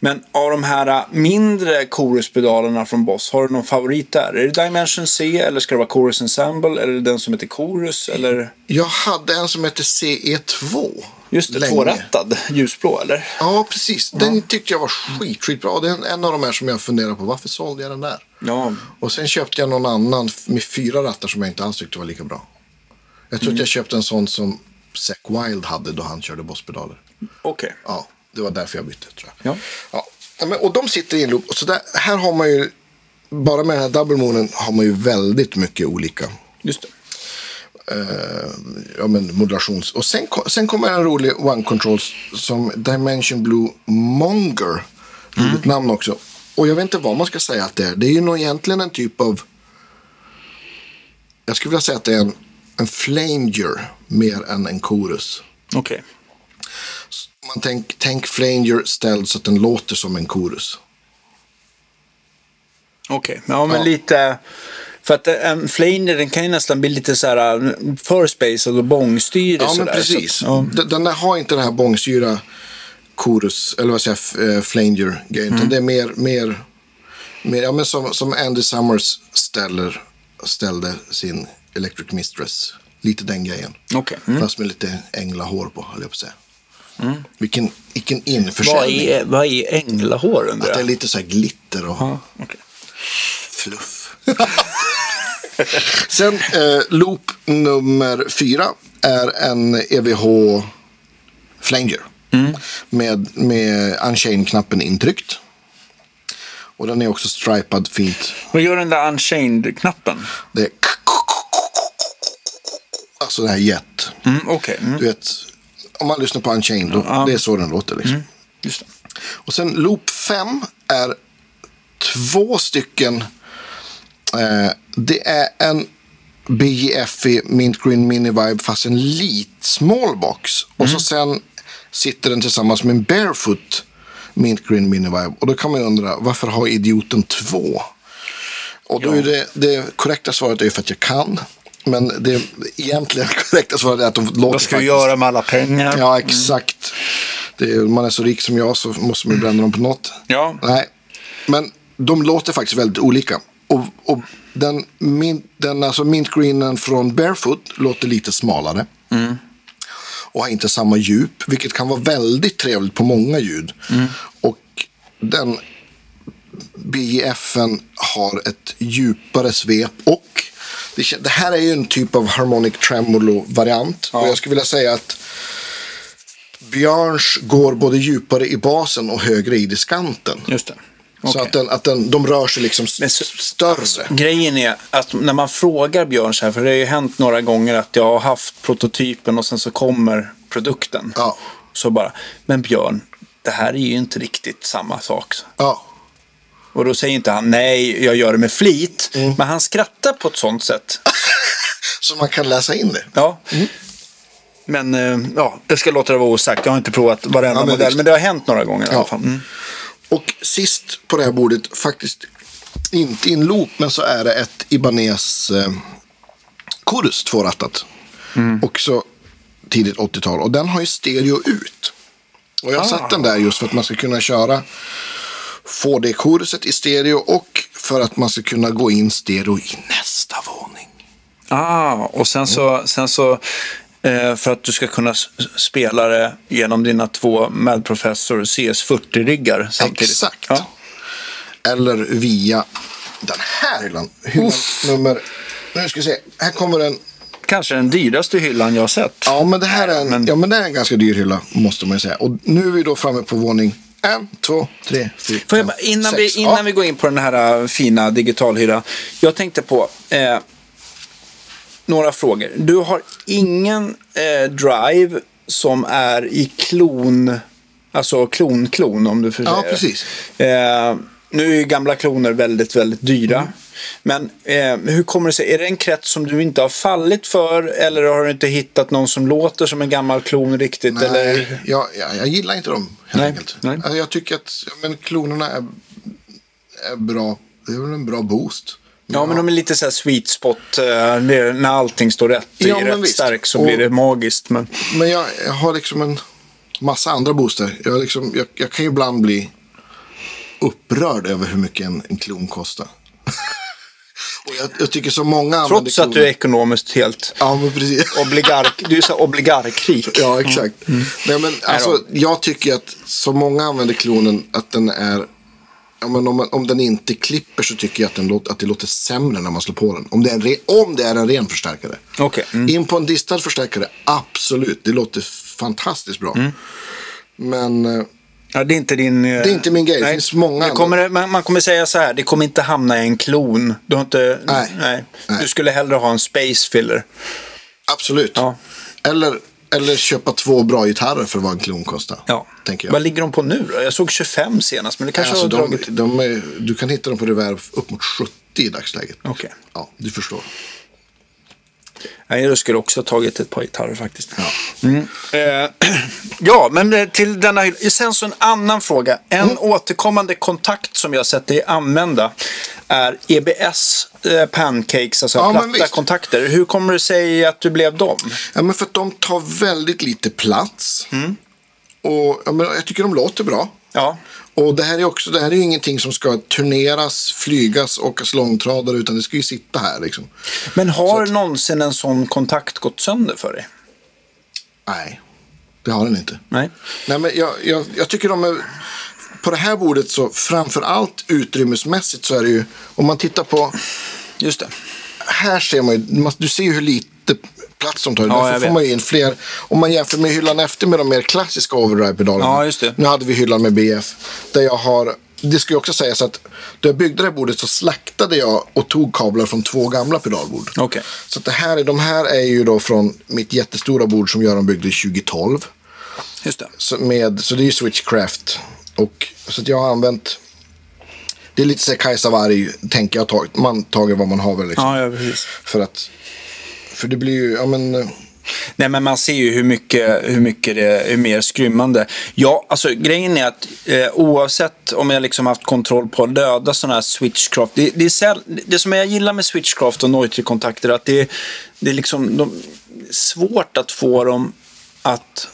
Men av de här äh, mindre choruspedalerna från Boss, har du någon favorit där? Är det Dimension C, eller ska det vara Chorus Ensemble, eller den som heter Chorus, eller? Jag hade en som hette CE2. Just det, länge. tvårattad, ljusblå, eller? Ja, precis. Den tyckte jag var skit, skitbra. Det är en av de här som jag funderar på. Varför sålde jag den där? Ja, Och sen köpte jag någon annan med fyra rattar som jag inte alls tyckte var lika bra. Jag tror att jag köpte en sån som Zack Wild hade då han körde bosspedaler. okej. Ja, det var därför jag bytte tror jag. Ja. Ja. och de sitter i en loop. Och så där, här har man ju, bara med den här double moonen har man ju väldigt mycket olika Just det. eh, ja, men modulations... Och sen, sen kommer en rolig one control som Dimension Blue Monger. Roligt namn också. Och jag vet inte vad man ska säga att det är. Det är ju nog egentligen en typ av... Jag skulle vilja säga att det är en, en flanger mer än en chorus. Okej. Man tänk, tänk flanger ställd så att den låter som en chorus. Okej, ja men Ja. lite... För att en flaner den kan ju nästan bli lite så här äh, för spacad och bångstyrig Ja, men sådär. precis. Så, ja. Den, där har inte den här bångstyra chorus, eller vad säger jag, f- flanger-grejen. Mm. Utan det är mer, mer, mer ja, men som, som Andy Summers ställer, ställde sin Electric Mistress. Lite den grejen. Okej. Mm. Fast med lite änglahår på, höll jag på att säga. Vilken, vilken Vad, införsäljning. är, vad är änglahår undrar Att det är lite så här glitter och Ja, okej. fluff. (laughs) Sen eh, loop nummer fyra är en EVH Flanger. Med, med Unchained-knappen intryckt. Och den är också stripad fint. Vad gör den där Unchained-knappen? Det är Alltså det här jet. Mm, okej. Mm. Du vet, om man lyssnar på Unchained, då, Ja. det är så den låter. Liksom. Just det. Och sen loop 5 är två stycken. Eh, det är en BJF i Mint Green Mini Vibe fast en lit small box. Och så sen sitter den tillsammans med en barefoot Mint Green Mini Vibe. Och då kan man ju undra, varför har idioten två? Och då är det, det korrekta svaret är för att jag kan. Men det egentligen (laughs) korrekta svaret är att de låter Vad ska vi göra med alla pengar? Ja, exakt. Det är, man är så rik som jag så måste man bränna dem på något. Ja. Nej, men de låter faktiskt väldigt olika. Och, och den, min, den alltså mint greenen från Barefoot låter lite smalare. Och har inte samma djup, vilket kan vara väldigt trevligt på många ljud. Och den BJFen har ett djupare svep och det, det här är ju en typ av harmonic tremolo-variant. Och jag skulle vilja säga att Björns går både djupare i basen och högre i diskanten. Just det. Så Okej. att, den, att den, de rör sig liksom Men så- större. Grejen är att när man frågar Björn så här, för det har ju hänt några gånger att jag har haft prototypen och sen så kommer produkten. Ja. Så bara, men Björn, det här är ju inte riktigt samma sak. Ja. Och då säger inte han nej, jag gör det med flit. Mm. Men han skrattar på ett sånt sätt. (laughs) Så man kan läsa in det. Ja. Men eh, ja, jag ska låta det vara osagt. Jag har inte provat varenda Ja, men modell. visst. Men det har hänt några gånger i Ja. alla fall. Mm. Och sist på det här bordet, faktiskt inte i en loop, men så är det ett Ibanez eh, Chorus tvårattat. Också tidigt 80-tal. Och den har ju stereo ut. Och jag har satt den där just för att man ska kunna köra få det choruset i stereo och för att man ska kunna gå in stereo i nästa våning. Ah, och sen så, sen så eh, för att du ska kunna spela det genom dina två medprofessor CS40-riggar samtidigt. Exakt. Ja. Eller via den här hyllan. Hyllan nummer... Nu ska vi se. Här kommer en... Kanske den dyraste hyllan jag har sett. Ja, men det här är en, Men- ja, men det är en ganska dyr hylla, måste man ju säga. Och nu är vi då framme på våning en, två, tre, fyra, Får jag bara, innan, sex. vi, innan ja. vi går in på den här äh, fina digitalhyllan. Jag tänkte på eh, några frågor. Du har ingen eh, drive som är i klon, alltså klon-klon om du får Ja, precis. Eh, nu är ju gamla kloner väldigt, väldigt dyra. Mm. Men eh, hur kommer det sig? Är det en krets som du inte har fallit för? Eller har du inte hittat någon som låter som en gammal klon riktigt? Nej, Eller? jag, jag, jag gillar inte dem helt Nej, enkelt. nej. Alltså, jag tycker att ja, men klonerna är, är bra. Det är väl en bra boost. Ja, men de är lite så här sweet spot. eh, när allting står rätt Ja, i rätt visst. stark så Och- blir det magiskt. Men... Men jag, jag har liksom en massa andra booster. Jag, liksom, jag, jag kan ju ibland bli upprörd över hur mycket en, en klon kostar. (laughs) Jag, jag tycker så många Trots att du är ekonomiskt helt Ja, men precis. obligar... Du är så obligarkrik. Ja, exakt. Nej, men alltså, jag tycker att så många använder klonen att den är... Ja, men om, man- om den inte klipper så tycker jag att, den låter, att det låter sämre när man slår på den. Om det är en, re, om det är en ren förstärkare. Okej. Mm. In på en distad förstärkare, absolut. Det låter fantastiskt bra. Mm. Men eh, Ja, det är inte din... Det är inte min grej. Det finns många det kommer, man, man kommer säga så här, det kommer inte hamna i en klon. Du har inte... Nej. nej. Nej. Du skulle hellre ha en space filler. absolut. Ja. Eller, eller köpa två bra gitarrer för vad en klon kostar. Ja. Tänker jag. Vad ligger de på nu då? Jag såg 25 senast, men det kanske Alltså, har de, dragit... de är, du kan hitta dem på Reverb upp mot 70 i dagsläget. Okej. Ja, du förstår. Nej, jag skulle också ha tagit ett par gitarrer faktiskt. Mm. Eh, (clears throat) ja, men eh, till denna hylla. Sen så en annan fråga. En Mm. återkommande kontakt som jag sett dig använda är EBS eh, pancakes, alltså Ja, platta kontakter. Hur kommer det sig att du blev dem? Ja, men för att de tar väldigt lite plats. Mm. Och ja, men jag tycker de låter bra. Ja, Och det här är också, det här är ju ingenting som ska turneras, flygas, åkas långtradare, utan det ska ju sitta här liksom. men har någonsin en sån kontakt gått sönder för dig? Nej, det har den inte. Nej. Nej, men jag, jag, jag tycker de är... På det här bordet så framför allt utrymmesmässigt så är det ju, om man tittar på, Just det. här ser man ju, du ser ju hur lite plats de tar. Ja, Därför får man ju in fler. Om man jämför med hyllan efter med de mer klassiska overdrive-pedalerna. Ja. Nu hade vi hyllan med BF. Där jag har, det ska ju också sägas att då jag byggde det här bordet så slaktade jag och tog kablar från två gamla pedalbord. Okej. Så det här, är- de här är ju då från mitt jättestora bord som Göran byggde 2012. Just det. Så, med, så det är ju Switchcraft. Och, så jag har använt... Det är lite så här Kajsa Warg, tänker jag. Tagit, man tager vad man har väl liksom. Ja, ja, precis. För att... För det blir ju, ja men... Eh, Nej, men man ser ju hur mycket, hur mycket det är mer skrymmande. Ja, alltså grejen är att eh, oavsett om jag liksom haft kontroll på att döda sådana här switchcraft. Det, det, är det som jag gillar med switchcraft och Neutri-kontakter är att det, det är liksom de, svårt att få dem att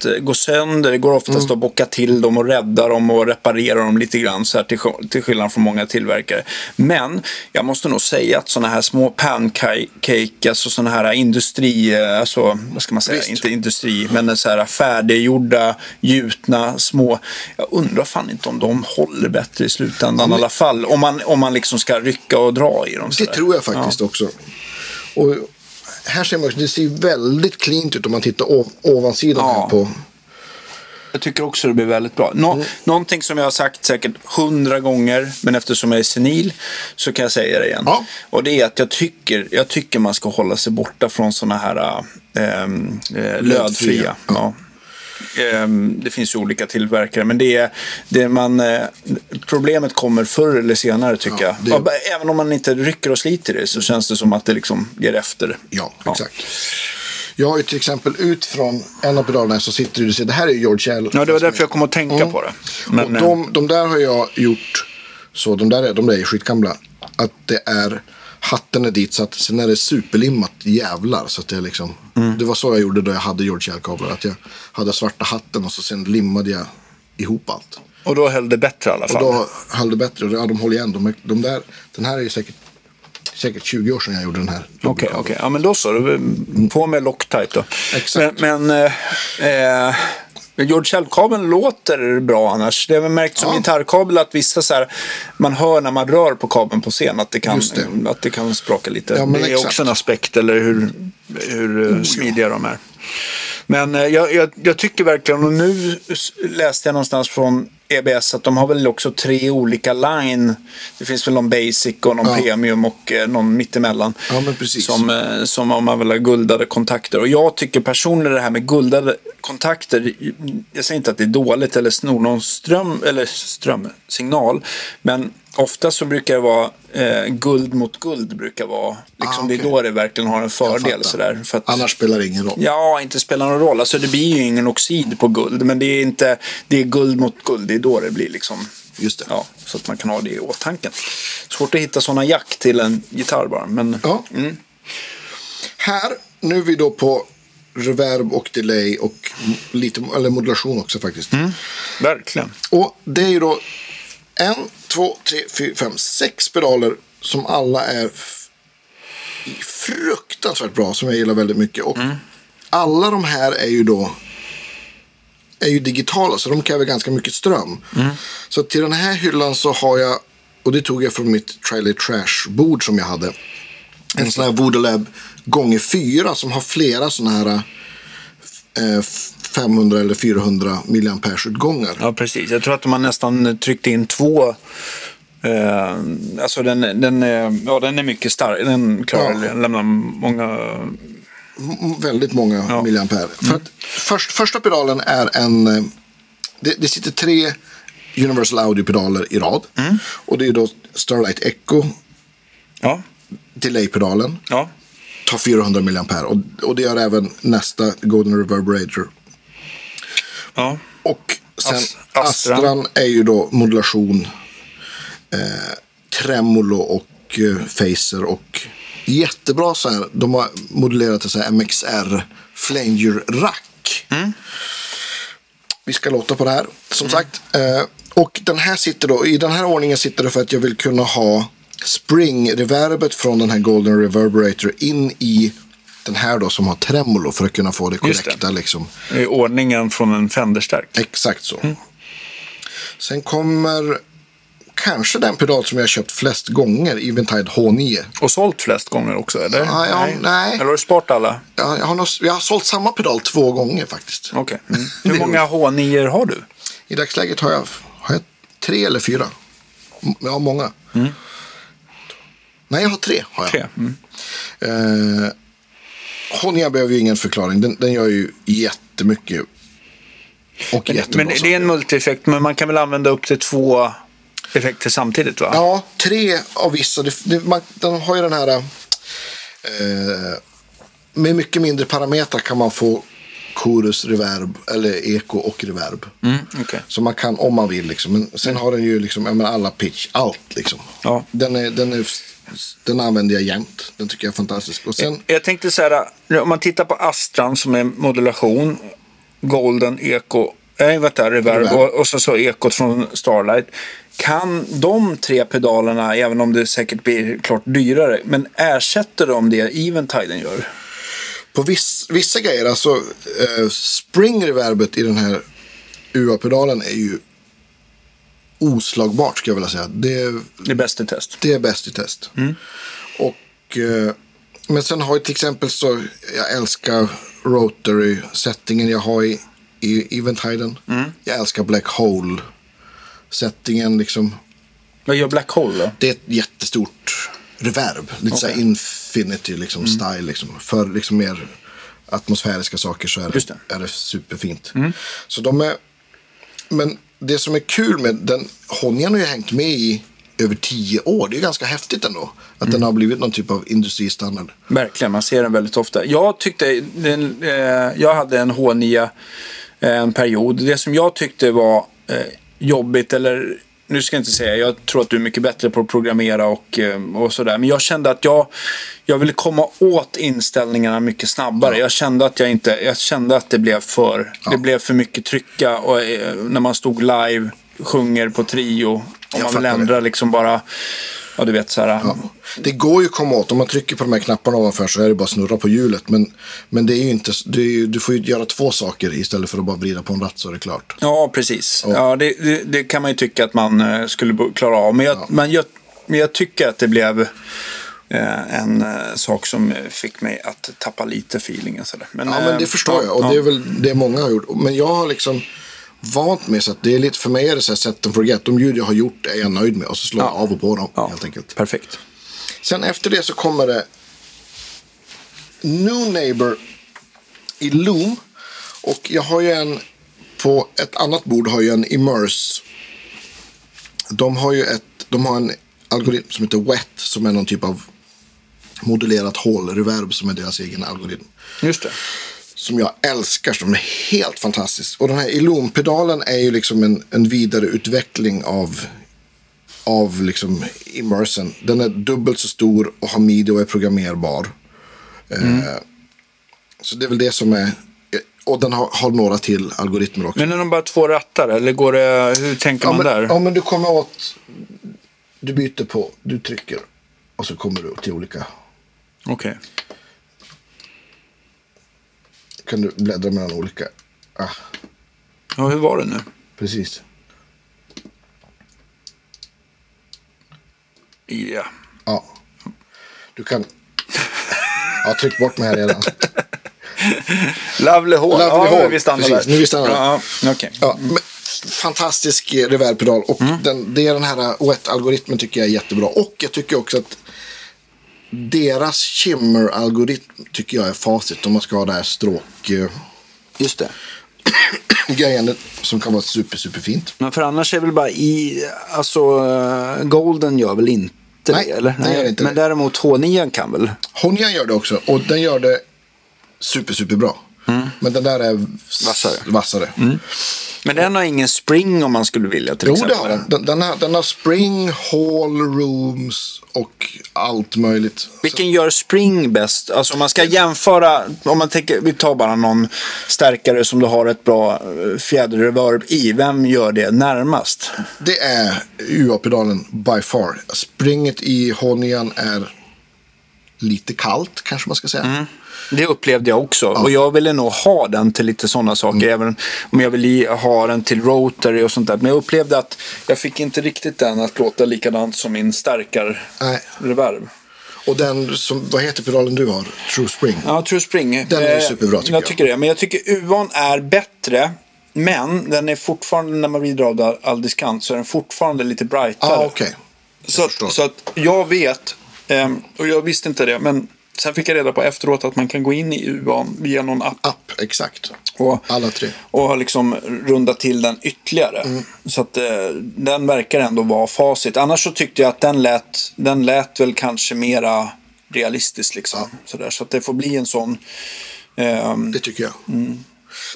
att eh, gå sönder. Det går oftast mm. att bocka till dem och rädda dem och reparera dem lite grann så här till, till skillnad från många tillverkare. Men jag måste nog säga att sådana här små pancake, alltså sådana här industri, eh, alltså vad ska man säga, Visst. inte industri, men så här färdiggjorda, gjutna, små. Jag undrar fan inte om de håller bättre i slutändan ja, i alla fall. Om man, om man liksom ska rycka och dra i dem. Det tror jag faktiskt ja. också. Och här ser man, det ser väldigt cleant ut om man tittar ov ovansidan ja. här på. Jag tycker också det blir väldigt bra. Nå mm. Någonting som jag har sagt säkert hundra gånger, men eftersom jag är senil så kan jag säga det igen. Ja. Och det är att jag tycker, jag tycker man ska hålla sig borta från sådana här äh, lödfria. Ja. Ehm, det finns ju olika tillverkare, men det är, det man, eh, problemet kommer förr eller senare tycker ja, jag. Det... Även om man inte rycker och sliter i det så känns det som att det liksom ger efter. Ja, exakt. Jag har ju till exempel ut från en av pedalerna så sitter du det här är George L. Ja, det var därför jag kom att tänka mm. på det. Men, och de, de där har jag gjort så, de där, de där är skitgamla. Att det är hatten är dit så att sen är det superlimmat jävlar. Så att det, är liksom, mm. det var så jag gjorde då jag hade George L-kablar. Att jag hade svarta hatten och så sen limmade jag ihop allt. Och då höll det bättre i alla fall? Och då höll det bättre. Ja, de håller igen. De, de där, den här är ju säkert, säkert 20 år sedan jag gjorde den här. Okej, okay. Okay. Ja, men då så. På med Loctite då. Exakt. Men, men eh, eh George Shell-kabeln låter bra annars. Det har märkt som ja. gitarrkabel att vissa så här, man hör när man rör på kabeln på scen att det kan, det. Att det kan spraka lite. Ja, det är exakt. också en aspekt, eller hur, hur oh, smidiga ja. de är. Men eh, jag, jag, jag, tycker verkligen, och nu läste jag någonstans från EBS att de har väl också tre olika line. Det finns väl någon basic och någon ja. premium och eh, någon mittemellan. Ja, men precis. Som, eh, som om man vill ha guldade kontakter. Och jag tycker personligen det här med guldade kontakter. Jag säger inte att det är dåligt eller snor någon ström eller strömsignal. Men ofta så brukar det vara eh, guld mot guld brukar vara. Liksom, ah, okay. Det är då det verkligen har en fördel. Sådär, för att, Annars spelar det ingen roll. Ja, inte spelar någon roll. Alltså, det blir ju ingen oxid på guld. Men det är, inte, det är guld mot guld. Det är då det blir liksom. Just det. Ja, så att man kan ha det i åtanke. Svårt att hitta sådana jack till en gitarr bara. Men, ja. Mm. Här, nu är vi då på reverb och delay och lite eller modulation också faktiskt. Mm, verkligen. Och det är ju då en, två, tre, fyra, fem, sex pedaler som alla är fruktansvärt bra som jag gillar väldigt mycket. Och mm. alla de här är ju då är ju digitala så de kräver ganska mycket ström. Mm. Så till den här hyllan så har jag, och det tog jag från mitt Trailer Trash-bord som jag hade. En sån här Voodoo gånger fyra som har flera sådana här eh, 500 eller 400 milliampere-utgångar. Ja, precis. Jag tror att man nästan tryckte in två Eh, alltså den, den, är, ja, den är mycket stark. Den klarar ja. lämnar många... väldigt många ja. milliampere. Mm. För att först, första pedalen är en... Eh, det, det sitter tre Universal Audio-pedaler i rad. Mm. Och det är då Starlight Echo. Ja. Delay-pedalen. Ja. Tar 400 milliampere. Och, och det gör även nästa Golden Reverberator. Ja. Och sen Astran. Astran är ju då modulation eh, tremolo och eh, phaser och jättebra så här. De har modellerat till så här MXR flanger rack. Mm. Vi ska låta på det här som mm. sagt. Eh, och den här sitter då, i den här ordningen sitter det för att jag vill kunna ha spring-reverbet från den här Golden Reverberator in i den här då som har tremolo för att kunna få det korrekta. Liksom. I ordningen från en Fender-stärk. Exakt så. Mm. Sen kommer kanske den pedal som jag köpt flest gånger, Eventide H9. Och sålt flest gånger också, eller? Ja, ja, nej. nej. Eller har du sparat alla? Ja, jag, har nog, jag har sålt samma pedal två gånger faktiskt. Okej. Okay. (laughs) Mm. Hur många H9 har du? I dagsläget har jag, har jag tre eller fyra. Jag har många. Mm. Nej, jag har tre. Har jag. Tre. Mm. Eh, H9 behöver ju ingen förklaring. Den, den gör ju jättemycket. Och men, men det är en multieffekt, men man kan väl använda upp till två effekter samtidigt va? Ja, tre av vissa. Det, det, man, de har ju den här... Eh, med mycket mindre parametrar kan man få chorus, reverb eller eko och reverb. Mm, okej. Så man kan om man vill liksom. Men sen har den ju liksom, menar, alla pitch, allt liksom. Ja. Den, är, den, är, den använder jag jämt. Den tycker jag är fantastisk. Och sen, Jag tänkte så här, om man tittar på Astran som är modulation, Golden, Eko, nej vänta, Reverb Reverb. och, och så, så Ekot från Starlight. Kan de tre pedalerna, även om det säkert blir klart dyrare, men ersätter de det Eventiden gör? på viss, vissa grejer, alltså eh, spring reverbet i den här UA-pedalen är ju oslagbart skulle jag vilja säga. Det, Det är bäst i test. det är bäst i test. Och, eh, men sen har jag till exempel så, jag älskar rotary-settingen jag har i, i Eventiden. Jag älskar Black Hole-settingen liksom. Vad gör Black Hole då? Det är ett jättestort reverb. Lite så här Okej. infinity liksom, style. Liksom. För liksom mer atmosfäriska saker så är det, är det superfint. Så de är... Men det som är kul med den, Honjan har ju hängt med i över tio år. Det är ganska häftigt ändå. Att den har blivit någon typ av industristandard. Verkligen, man ser den väldigt ofta. Jag tyckte, den, eh, jag hade en H9 eh, en period. Det som jag tyckte var eh, jobbigt, eller nu ska jag inte säga, jag tror att du är mycket bättre på att programmera och, eh, och sådär. Men jag kände att jag, jag ville komma åt inställningarna mycket snabbare. Jag kände att jag inte, jag kände att det blev för, det blev för mycket trycka och eh, när man stod live, sjunger på trio. Om Jag man vill ändra liksom bara, ja du vet så här. Ja. Det går ju att komma åt. Om man trycker på de här knapparna ovanför så är det bara att snurra på hjulet. Men, men det är ju inte, det är du får ju göra två saker istället för att bara vrida på en ratt så är det klart. Ja, precis. Ja. Ja, det, det, det kan man ju tycka att man eh, skulle klara av. Men jag, men jag, men jag tycker att det blev eh, en eh, sak som fick mig att tappa lite feelingen. Men, Ja, men det förstår jag. Och ja. det är väl det många har gjort. Men jag har liksom vant mig så att det är lite, för mig är det så här set and forget. De ljud jag har gjort är jag nöjd med och så slår jag av och på dem Ja, helt enkelt. Perfekt. Sen efter det så kommer det New Neighbor i Loom. Och jag har ju en, på ett annat bord har jag en Immerse. De har ju ett, de har en algoritm som heter WET som är någon typ av modulerat hål-reverb som är deras egen algoritm Just det. Som jag älskar, som är helt fantastisk. Och den här Illume-pedalen är ju liksom en, en vidareutveckling av, av liksom Immersen. Den är dubbelt så stor och har midi och är programmerbar. Eh, så det är väl det som är... Och den har, har några till algoritmer också. Men är de bara två rattar eller går det, hur tänker ja, man men, där? ja, men du kommer åt... Du byter på, du trycker och så kommer du till olika... Okej. Kan du bläddra mellan olika... Ah, Ja, hur var det nu? precis. Ja. Ja. Du kan... Ja, tryck bort mig här redan. Lovely Hall. Lovely ja, Hall, vi stannar precis. där. Nu vi stannar där. Ja, ja, okej. Ja, men, fantastisk eh, reverbpedal. Och Mm. den, det är den här OET-algoritmen tycker jag är jättebra. Och jag tycker också att deras shimmer-algoritm tycker jag är facit. Om man ska ha det här stråk-grejen Just det. som kan vara super, super fint. Men för annars är väl bara i, alltså eh, Golden gör väl inte Nej, det eller? den gör inte Men det. däremot H9 kan väl? Honjan gör det också. Och den gör det super, super bra. Men den där är Mm. Vassare. Mm. vassare. Men den har ingen spring om man skulle vilja till Jo, exempel. det har den. Den, den, har, den har spring, hall, rooms och allt möjligt. Vilken gör spring bäst? Alltså om man ska jämföra, om man tänker, vi tar bara någon stärkare som du har ett bra eh, fjäderreverb i. Vem gör det närmast? Det är UA-pedalen by far. Springet i Honjan är lite kallt kanske man ska säga. Mm. Det upplevde jag också. Och jag ville nog ha den till lite sådana saker. Mm. Även om jag ville ha den till rotary och sånt där. Men jag upplevde att jag fick inte riktigt den att låta likadant som min stärkar-reverb. Och den som, vad heter pedalen du har? True Spring. Ja, True Spring. Den är Eh, superbra, tycker jag. jag. tycker det. Men jag tycker UAn är bättre. Men den är fortfarande, när man vrider av all diskant, så är den fortfarande lite brightare. ah, okej. så, så att jag vet, ehm, och jag visste inte det, men sen fick jag reda på efteråt att man kan gå in i UAn via någon app. App, exakt. Och, Alla tre. och har liksom runda till den ytterligare. Mm. Så att eh, den verkar ändå vara facit. Annars så tyckte jag att den lät, den lät väl kanske mera realistiskt liksom. Sådär. Så att det får bli en sån. ehm, Det tycker jag.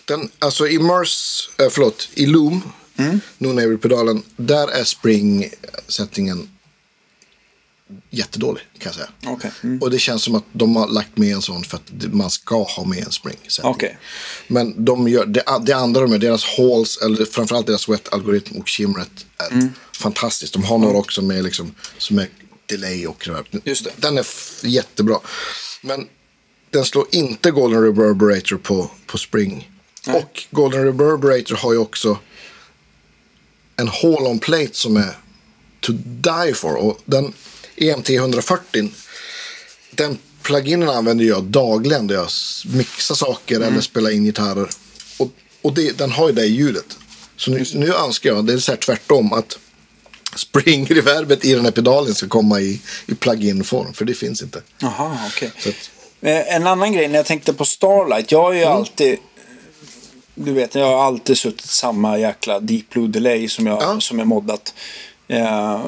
Den, alltså i Mars, äh, förlåt, i Loom, mm. pedalen där är spring-settingen jättedålig kan jag säga. Okej. Mm. Och det känns som att de har lagt med en sån för att man ska ha med en spring-setting. Okej. Men de gör, det, det andra de gör, deras halls, eller framförallt deras wet-algoritm och shimret är Mm. fantastiskt. De har några också med liksom, som är delay och reverb. Just det. Den är jättebra. Men den slår inte Golden Reverberator på, på Spring. Och Golden Reverberator har ju också en Hall-on plate som är to die for. Och den EMT 140, den pluginen använder jag dagligen när jag mixar saker eller spelar in gitarrer. Och, och det, den har ju det ljudet. Så nu, nu önskar jag, det är så här tvärtom, att spring-reverbet i den här pedalen ska komma i, i plug-in-form. För det finns inte. Jaha, okej. Så att, Eh, En annan grej när jag tänkte på Starlight. Jag har ju Mm. alltid... Du vet, jag har alltid suttit samma jäkla Deep Blue Delay som jag, Ja. som jag moddat. Eh,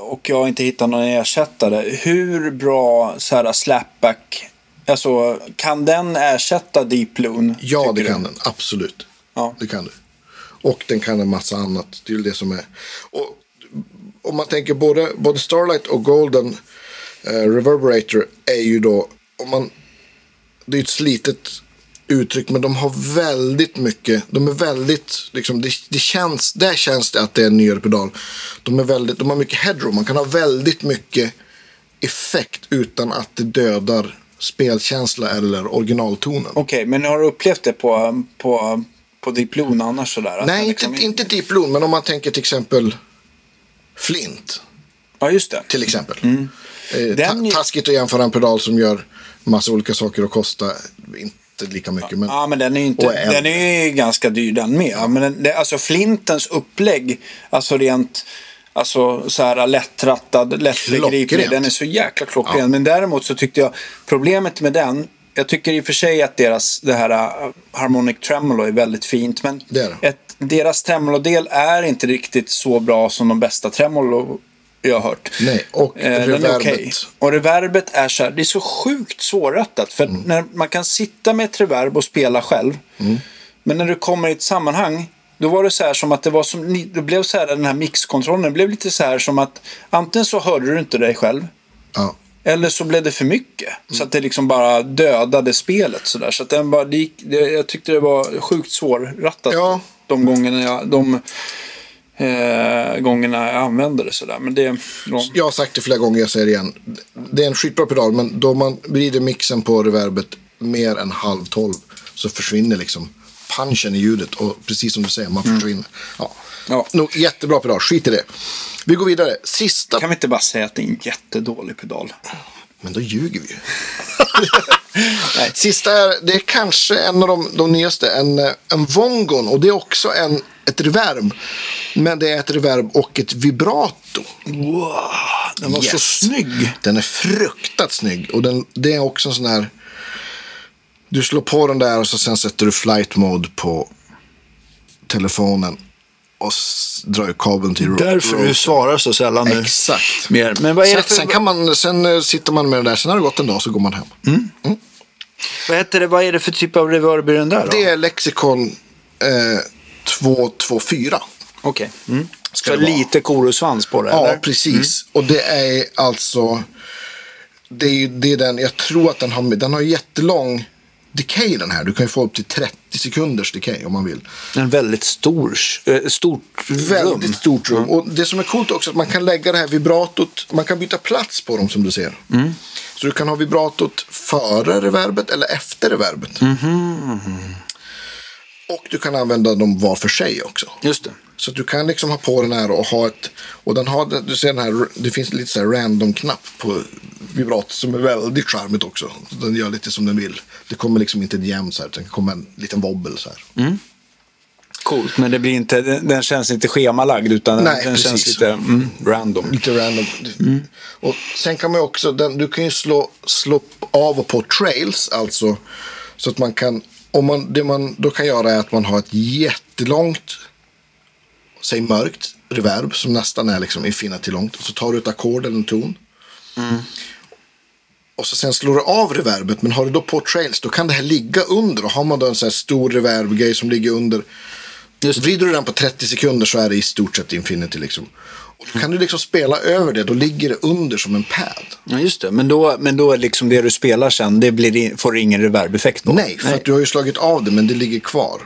och jag har inte hittat någon ersättare. Hur bra så här, slapback... Alltså, kan den ersätta Deep Blue? ja, det kan du? den. Absolut. Ja. Det kan du. Och den kan en massa annat. Det är det som är. Och om man tänker både, både Starlight och Golden eh, Reverberator är ju då, om man, det är ett slitet uttryck, men de har väldigt mycket, de är väldigt, liksom, det, det känns, där känns det att det är en nyare pedal. De, är väldigt, de har mycket headroom, man kan ha väldigt mycket effekt utan att det dödar spelkänsla eller originaltonen. Okej, men har du upplevt det på, på, på Deep Blue annars sådär? Att Nej, man inte, liksom- inte Deep Blue, men om man tänker till exempel Flint. Ja, just det. Till exempel. Eh, Mm. Den ta- taskigt att jämföra en pedal som gör massa olika saker och kostar inte lika mycket. Men, Ja, men den är ju inte, den är ju ganska dyr den med. Ja. Men den, det, alltså Flintens upplägg, alltså rent alltså så här lättrattad, lättbegriplig, den är så jäkla klockren. Ja. Men däremot så tyckte jag, problemet med den, jag tycker i och för sig att deras, det här uh, Harmonic Tremolo är väldigt fint. Men Det är det. ett, deras tremolodel är inte riktigt så bra som de bästa tremolo jag har hört. Nej, och Eh, reverbet. okej. Och reverbet är så här, det är så sjukt svårrattat. För Mm. när man kan sitta med ett reverb och spela själv. Mm. Men när du kommer i ett sammanhang. Då var det så här som att det var som, det blev så här den här mixkontrollen. Blev lite så här som att antingen så hörde du inte dig själv. ja. Eller så blev det för mycket. Så Mm. att det liksom bara dödade spelet sådär. Så att den bara, det gick, det, jag tyckte det var sjukt svårrattat. Ja. De gångerna jag, de, eh, gångerna jag använde det sådär. Men det, de, Jag har sagt det flera gånger, jag säger det igen. Det är en skitbra pedal, men då man vrider mixen på reverbet mer än halv tolv så försvinner liksom punchen i ljudet. Och precis som du säger, man försvinner. Ja. Mm. Ja. Nog, jättebra pedal, skit i det. Vi går vidare. Sista kan vi inte bara säga att det är en jättedålig pedal? Men då ljuger vi ju. (laughs) Nej. Sista är, det är kanske en av de, de nyaste, en, en Vongon. Och det är också en, ett reverb. Men det är ett reverb och ett vibrato. Wow, den var så Yes. snygg. Den är fruktat snygg. Och den, det är också en sån här... Du slår på den där och så sen sätter du flight mode på telefonen. Och drar ut kabeln till Därför du svarar så sällan nu. Exakt. Mer. Men vad är Sen, det för, sen, kan man, sen eh, sitter man med den där, sen har det gått en dag så går man hem. vad, heter det, vad är det för typ av reverb i den där då? Det är Lexicon eh, 224. Okej. Mm. Ska Så det lite korosvans på det, Ja, eller? precis. Och det är alltså... Det är, det är den, jag tror att den har, den har jättelång decay den här. Du kan ju få upp till 30 sekunders decay om man vill. En väldigt stor, eh, stort Väldigt rum. stort rum. Och det som är coolt också är att man kan lägga det här vibratot, man kan byta plats på dem som du ser. Mm. Så du kan ha vibratot före reverbet eller efter reverbet. Mhm. Och du kan använda dem var för sig också. Just det. Så du kan liksom ha på den här och ha ett... Och den har, du ser den här, det finns lite så här random-knapp på vibratot som är väldigt charmigt också. Så den gör lite som den vill. Det kommer liksom inte jämnt så här, utan det kommer en liten wobbel så här. Coolt, men det blir inte, den, känns inte schemalagd utan Nej, den känns precis. lite mm, random. Lite random. Och sen kan man också, den, du kan ju slå, slå av och på trails, alltså. Så att man kan, om man, det man då kan göra är att man har ett jättelångt, säg mörkt, reverb som nästan är liksom infinity långt. Och så tar du ett ackord eller en ton. och så sen slår du av reverbet. Men har du då på trails då kan det här ligga under. Och har man då en sån här stor reverb-grej som ligger under. Just Vrider du den på 30 sekunder så är det i stort sett infinity liksom. Och då kan du liksom spela över det. Då ligger det under som en pad. Ja, just det. Men då, men då är liksom det du spelar sen, det blir, får ingen reverb-effekt på? Nej, för att du har ju slagit av det men det ligger kvar.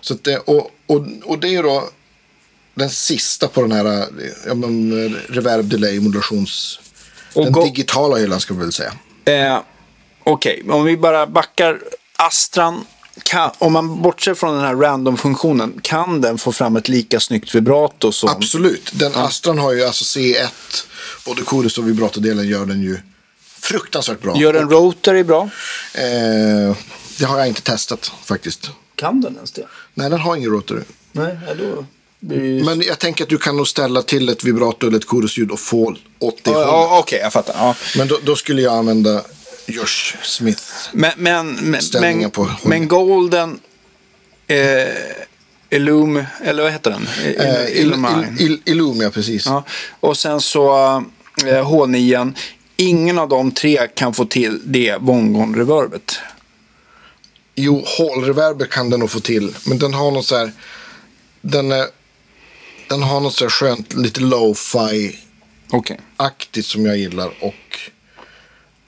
Så att det, och, och, och det är då den sista på den här ja, men, reverb delay modulations... Och den go- digitala hyllan ska vi väl säga. Eh, Okej, om vi bara backar. Astran, kan, om man bortser från den här random-funktionen, kan den få fram ett lika snyggt vibrato som... Absolut. Den Astran har ju alltså C1. Både chorus och vibratodelen gör den ju fruktansvärt bra. Gör en rotary bra? Eh, det har jag inte testat faktiskt. Kan den ens det? Nej, den har ingen rotary. Nej, ja, då blir. Men jag tänker att du kan nog ställa till ett vibrato eller ett chorusljud och få åt det Ja, ja, Okej, jag fattar. Ja. Men då, då skulle jag använda Josh Smith. Men, men, men, men, på men Golden eh, Illum, eller vad heter den? Eh, Il, Illumine. Il, Il, Illumia, precis. Ja. Och sen så eh, H9. Ingen av de tre kan få till det Vongon-reverbet. Jo, Hall-reverber kan den nog få till. Men den har något så här... Den, är, den har något så här skönt, lite lo-fi-aktigt Okej. som jag gillar. Och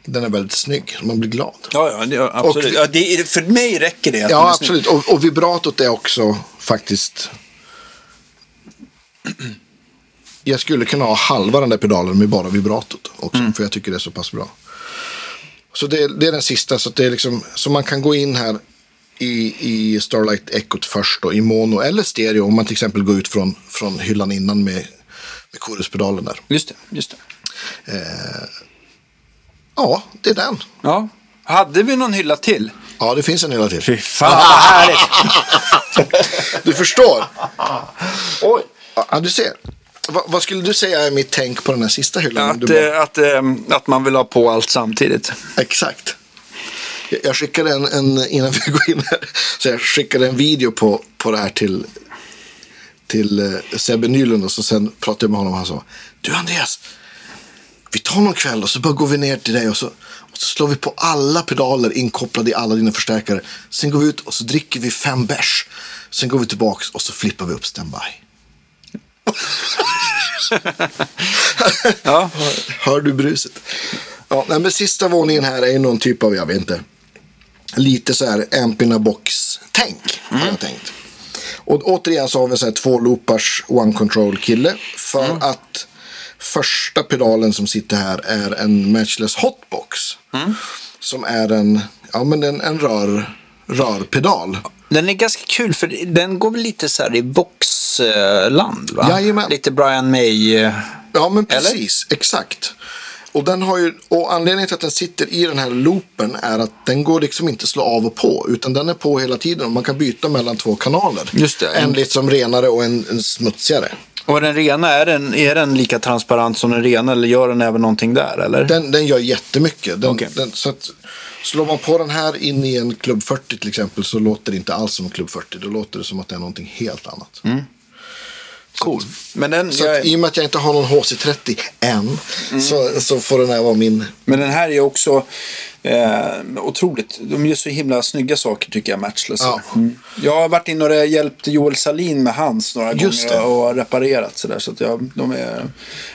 den är väldigt snygg. Man blir glad. Ja, ja, absolut. Och- ja, det, för mig räcker det. Ja, absolut. Och, och vibratot är också faktiskt... Jag skulle kunna ha halva den där pedalen med bara vibratot också. Mm. För jag tycker det är så pass bra. Så det, det är den sista. Så, det är liksom, så man kan gå in här i, i Starlight Echot först då, i mono eller stereo. Om man till exempel går ut från, från hyllan innan med, med koruspedalen där. Just det, just det. Ja, det är den. Ja. Hade vi någon hylla till? Ja, det finns en hela till. Fy fan vad härligt. Du förstår. Oj. Ja, du ser. Va, vad skulle du säga är mitt tänk på den här sista hyllan? Att, du eh, att, eh, att man vill ha på allt samtidigt. Exakt. Jag- Jag skickade en, en, innan vi går in här, så jag skickade en video på, på det här till, till eh, Sebbe Nylund och så sen pratade jag med honom och han sa Du Andreas, vi tar någon kväll och så bara går vi ner till dig och så, och så slår vi på alla pedaler inkopplade i alla dina förstärkare. Sen går vi ut och så dricker vi fem bärs. Sen går vi tillbaks och så flippar vi upp standby. Ja. Hör du bruset? Ja, men sista våningen här är någon typ av, jag vet inte, lite så här Ampina box-tänk har jag tänkt. Och återigen så har vi så här två loopars one control kille för att första pedalen som sitter här är en matchless hotbox. Som är en, ja men en, en rör, rörpedal. Den är ganska kul för den går väl lite så här i Vox-land va? Jajamän. Lite Brian May. eh, Ja, men precis. Exakt. Och, den har ju, och anledningen till att den sitter i den här loopen är att den går liksom inte slå av och på. Utan den är på hela tiden och man kan byta mellan två kanaler. Just det. En liksom renare och en, en smutsigare. Och den rena, är den, är den lika transparent som den rena eller gör den även någonting där eller? Den, den gör jättemycket. Den, Okej. den, så att, slår man på den här in i en Club 40 till exempel så låter det inte alls som Club 40. Då låter det som att det är någonting helt annat. Cool. Men den, Så jag, att, i och med att jag inte har någon HC30 än så, så får den här vara min men den här är också eh, otroligt. De gör så himla snygga saker tycker jag, Matchless. Ja. Mm. Jag har varit inne och hjälpt Joel Salin med hans några Just gånger det. och har reparerat sådär. Så att jag, de, är,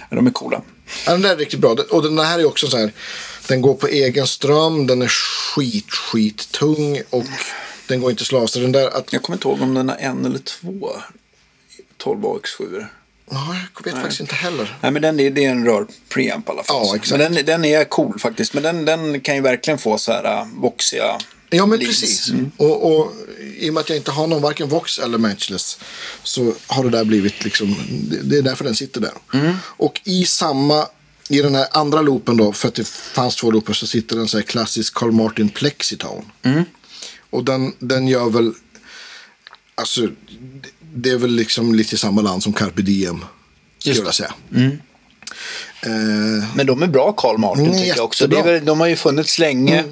de är coola. Ja, den där är riktigt bra. Och den här är också så här. Den går på egen ström. Den är skit, skit tung. Och den går inte att slå av. Så den där att... Jag kommer inte ihåg om den har en eller två 12 AX7. Ja, jag vet faktiskt inte heller. Nej men den är, det är en rör preamp i alla fall. Ja, exakt. Men den, den är cool faktiskt. Men den, den kan ju verkligen få så här uh, voxiga Ja, men leads. precis. Och, och i och med att jag inte har någon varken Vox eller Matchless. Så har det där blivit liksom. Det, är därför den sitter där. Och i samma. I den här andra loopen då. För att det fanns två loopar. Så sitter en så här klassisk Carl Martin Plexitone. Och den, den gör väl. Alltså. Det- är väl liksom lite samma land som Carpe Diem. Skulle jag säga. Eh, Men de är bra Carl Martin Mm, tycker jag också. Det är väl, de har ju funnits länge.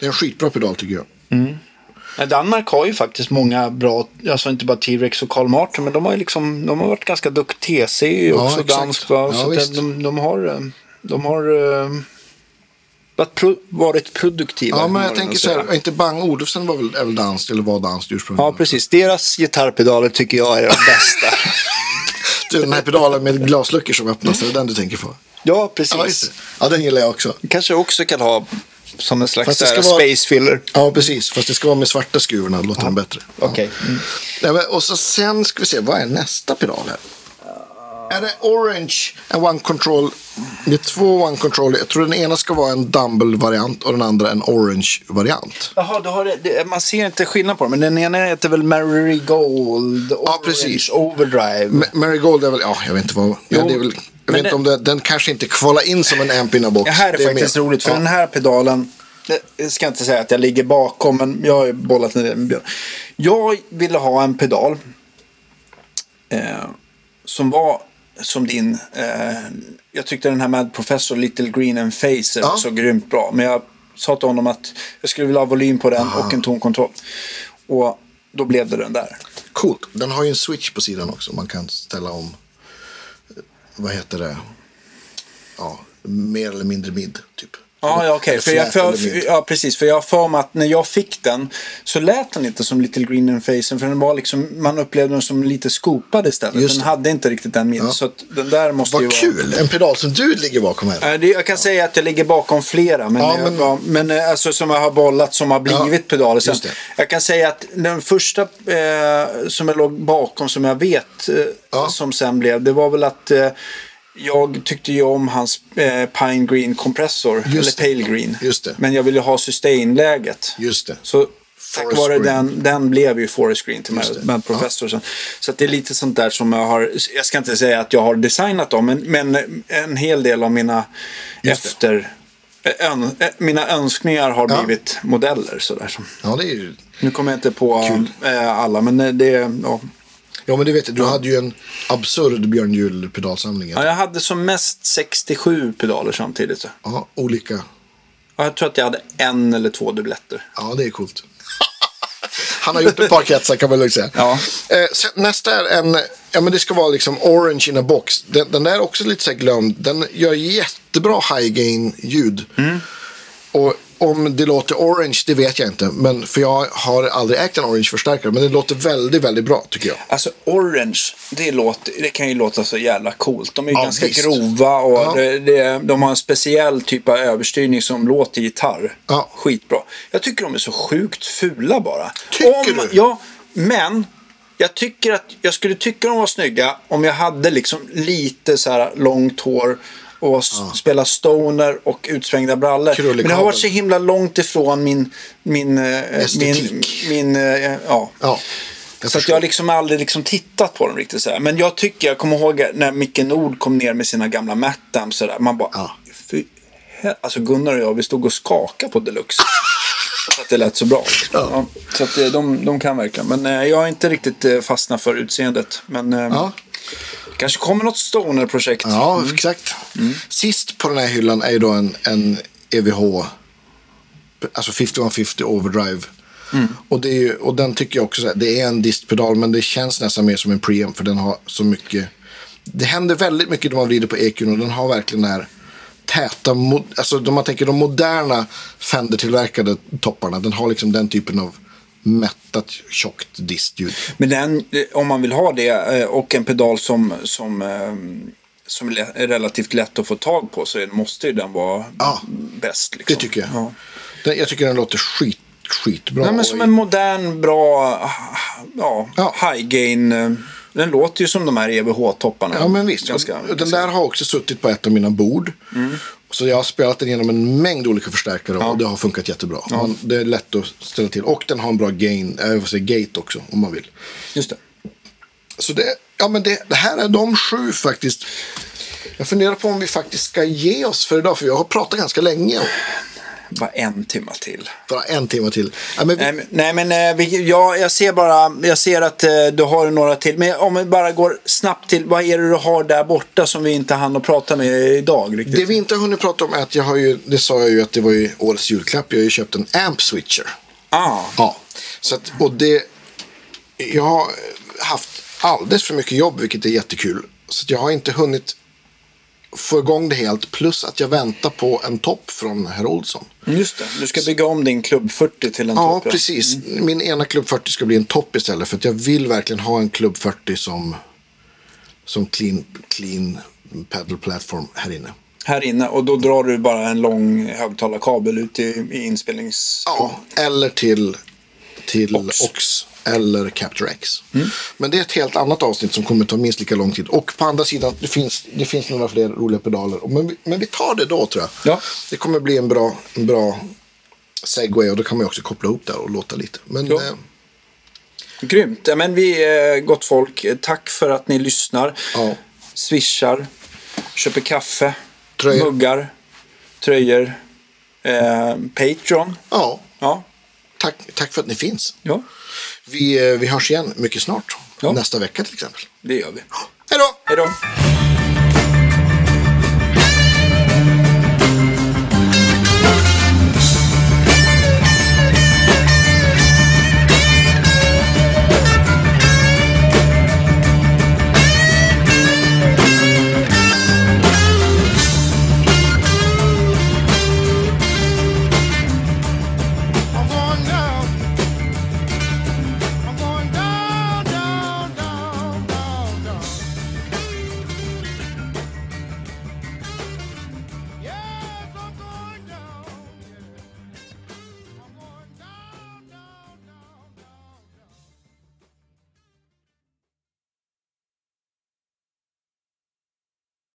det är en skitbra pedal tycker jag. Men Danmark har ju faktiskt många bra, alltså inte bara T-Rex och Carl Martin, men de har ju liksom, de har varit ganska duktiga. TC är ju Ja, också exakt. danskt? Ja, så de, de har, eh, de har, eh, varit, pro, varit produktiva. Ja, men jag tänker så här, inte Bang Olufsen var väl, väl danskt eller var danskt ursprungligen? Ja, precis. Deras gitarrpedaler tycker jag är de bästa. (laughs) Du, den här pedalen med glasluckor som öppnas, är det den du tänker på? ja, precis. Ja. Ja, den gillar jag också. Kanske också kan ha som en slags vara- space filler. Ja, precis. Fast det ska vara med svarta skruvarna, då låter den bättre. Ja. Okej. Mm. Nej, men, och så sen ska vi se, vad är nästa pedal här? Är det Orange, en One Control? Det är två One Control. Jag tror den ena ska vara en Dumble-variant och den andra en Orange-variant. Jaha, du har det, det, man ser inte skillnad på dem. Men den ena heter väl Marigold Ja, precis. Overdrive. Ma- Marigold är väl, ja, jag vet inte vad. Ja, det är väl, jag vet inte det- om det, den kanske inte kvalar in som en amp in a box. Det här är, faktiskt mer- roligt, för ja. den här pedalen, det- jag ska inte säga att jag ligger bakom, men jag har ju bollat det med Björn. Jag ville ha en pedal eh, som var som din. Eh, jag tyckte den här Mad Professor Little Green and Facer Ja. var så grymt bra. Men jag sa till honom att jag skulle vilja ha volym på den och en tonkontroll. Och då blev det den där. Coolt. Den har ju en switch på sidan också. Man kan ställa om, eh, vad heter det, ja, mer eller mindre mid, typ. Ja, ja okej. Eller För jag för, ja, precis. För jag har att när jag fick den så lät den inte som Little Green and Facen. För den var liksom, man upplevde den som lite skopad istället. Just den hade inte riktigt den mitt. Ja. Så den där måste ju Vad vara... kul! En pedal som du ligger bakom här. Jag kan säga att jag ligger bakom flera, men, Ja, jag, men- ja, men eh, alltså, som jag har bollat som har blivit pedaler. Sen, jag kan säga att den första eh, som jag låg bakom som jag vet eh, Ja. som sen blev, det var väl att eh, jag tyckte ju om hans eh, Pine Green kompressor, eller. Pale Green. Men jag ville ha sustain-läget. Just det. Så tack vare den, den blev ju Forest Green till Just med, Professor. sen. Så det är lite sånt där som jag har, jag ska inte säga att jag har designat dem, men, men en hel del av mina Just efter, ön, eh, mina önskningar har Ja. blivit modeller. Sådär. Ja, är ju... Nu kommer jag inte på Kul. eh, alla, men eh, det, ja. Ja, men du vet, du hade ju en absurd Björn Juhl pedalsamling. ja. Jag hade som mest 67 pedaler samtidigt. Ja, olika. Ja, Jag tror att jag hade en eller två dubbletter. Ja, det är coolt. (laughs) Han har gjort ett par kretsar kan man lugnt säga. Ja. Eh, sen, nästa är en, ja men det ska vara liksom orange in a box. Den, den där är också lite så glömd. Den gör jättebra high gain ljud. Mm. Och om det låter orange, det vet jag inte. Men, för jag har aldrig ägt en orange förstärkare. Men det låter väldigt, väldigt bra tycker jag. Alltså Orange, det, låter, det kan ju låta så jävla coolt. De är ju Ja, ganska visst. grova och Ja. det, det, de har en speciell typ av överstyrning som låter gitarr. Ja. Skitbra. Jag tycker de är så sjukt fula bara. Tycker du? Ja, men jag tycker att jag skulle tycka de var snygga om jag hade liksom lite så här långt hår och s- spela stoner och utsvängda brallor. Men det har varit så himla långt ifrån min, min, eh, min, min eh, ja. Ja, jag Så jag har liksom aldrig liksom tittat på dem riktigt så här. Men jag tycker, jag kommer ihåg när Micke Nord kom ner med sina gamla Mattams så där. Man bara, Ja. fy, alltså Gunnar och jag, vi stod och skakade på Deluxe. för att det lät så bra. Ja. så att eh, de, de kan verkligen. Men eh, jag har inte riktigt eh, fastnat för utseendet. Men eh, Ja. Kanske kommer något Stoner-projekt. Ja, exakt. Sist på den här hyllan är ju då en, en EVH, alltså 5150 Overdrive. Och, det är ju, och den tycker jag också, här, det är en distpedal men det känns nästan mer som en preamp för den har så mycket. Det händer väldigt mycket när man vrider på EQn och den har verkligen den här täta, alltså om man tänker de moderna Fender-tillverkade topparna, den har liksom den typen av mättat tjockt distljud. Men den, eh, om man vill ha det eh, och en pedal som, som, eh, som är relativt lätt att få tag på så måste ju den vara Ja. bäst. Liksom. Det tycker jag. Ja. Den, jag tycker den låter skit, skitbra. Nej, men som en modern, bra, ja, Ja. high gain. Den låter ju som de här EVH-topparna. Ja, men visst. Ganska, den där har också suttit på ett av mina bord. Mm. Så jag har spelat den genom en mängd olika förstärkare och det har funkat jättebra. Man, det är lätt att ställa till. Och den har en bra gain, äh, säger, gate också om man vill. Just det. Så det, ja, men det, det här är de sju faktiskt. Jag funderar på om vi faktiskt ska ge oss för idag. För jag har pratat ganska länge. Bara en timme till. Bara en timme till. Ja, men vi, Nej, Nej, men eh, vi, ja, jag ser bara, jag ser att eh, du har några till. Men om vi bara går snabbt till, vad är det du har där borta som vi inte hann att prata med idag riktigt? det vi inte har hunnit prata om är att jag har ju, det sa jag ju att det var ju årets julklapp. Jag har ju köpt en amp switcher. Ah, Ja, så att, och det... Jag har haft alldeles för mycket jobb, vilket är jättekul. Så jag har inte hunnit få igång det helt. Plus att jag väntar på en topp från herr Olsson. Just det, du ska bygga om din klubb 40 till en Ja, topp. precis. Min ena klubb 40 ska bli en topp istället. För att jag vill verkligen ha en klubb 40 som, som clean, clean pedal platform här inne. Här inne och då drar du bara en lång högtalarkabel ut i, i inspelnings... Ja, eller till, till Ox. Ox. eller Capture X. Men det är ett helt annat avsnitt som kommer ta minst lika lång tid. Och på andra sidan, det finns, det finns några fler roliga pedaler. Men vi, men vi tar det då tror jag. Ja. Det kommer bli en bra, en bra segway och då kan man också koppla ihop där och låta lite. Men Ja. eh, Grymt. Ja, men vi är gott folk. Eh, Tack för att ni lyssnar. Ja. Swishar, köper kaffe, Tröjor. muggar, tröjor, eh, Patreon. ja, Ja. Tack, tack för att ni finns. ja, Vi, eh, vi hörs igen mycket snart. Ja. Nästa vecka till exempel. det gör vi. (gasps) Hej då! Hej då!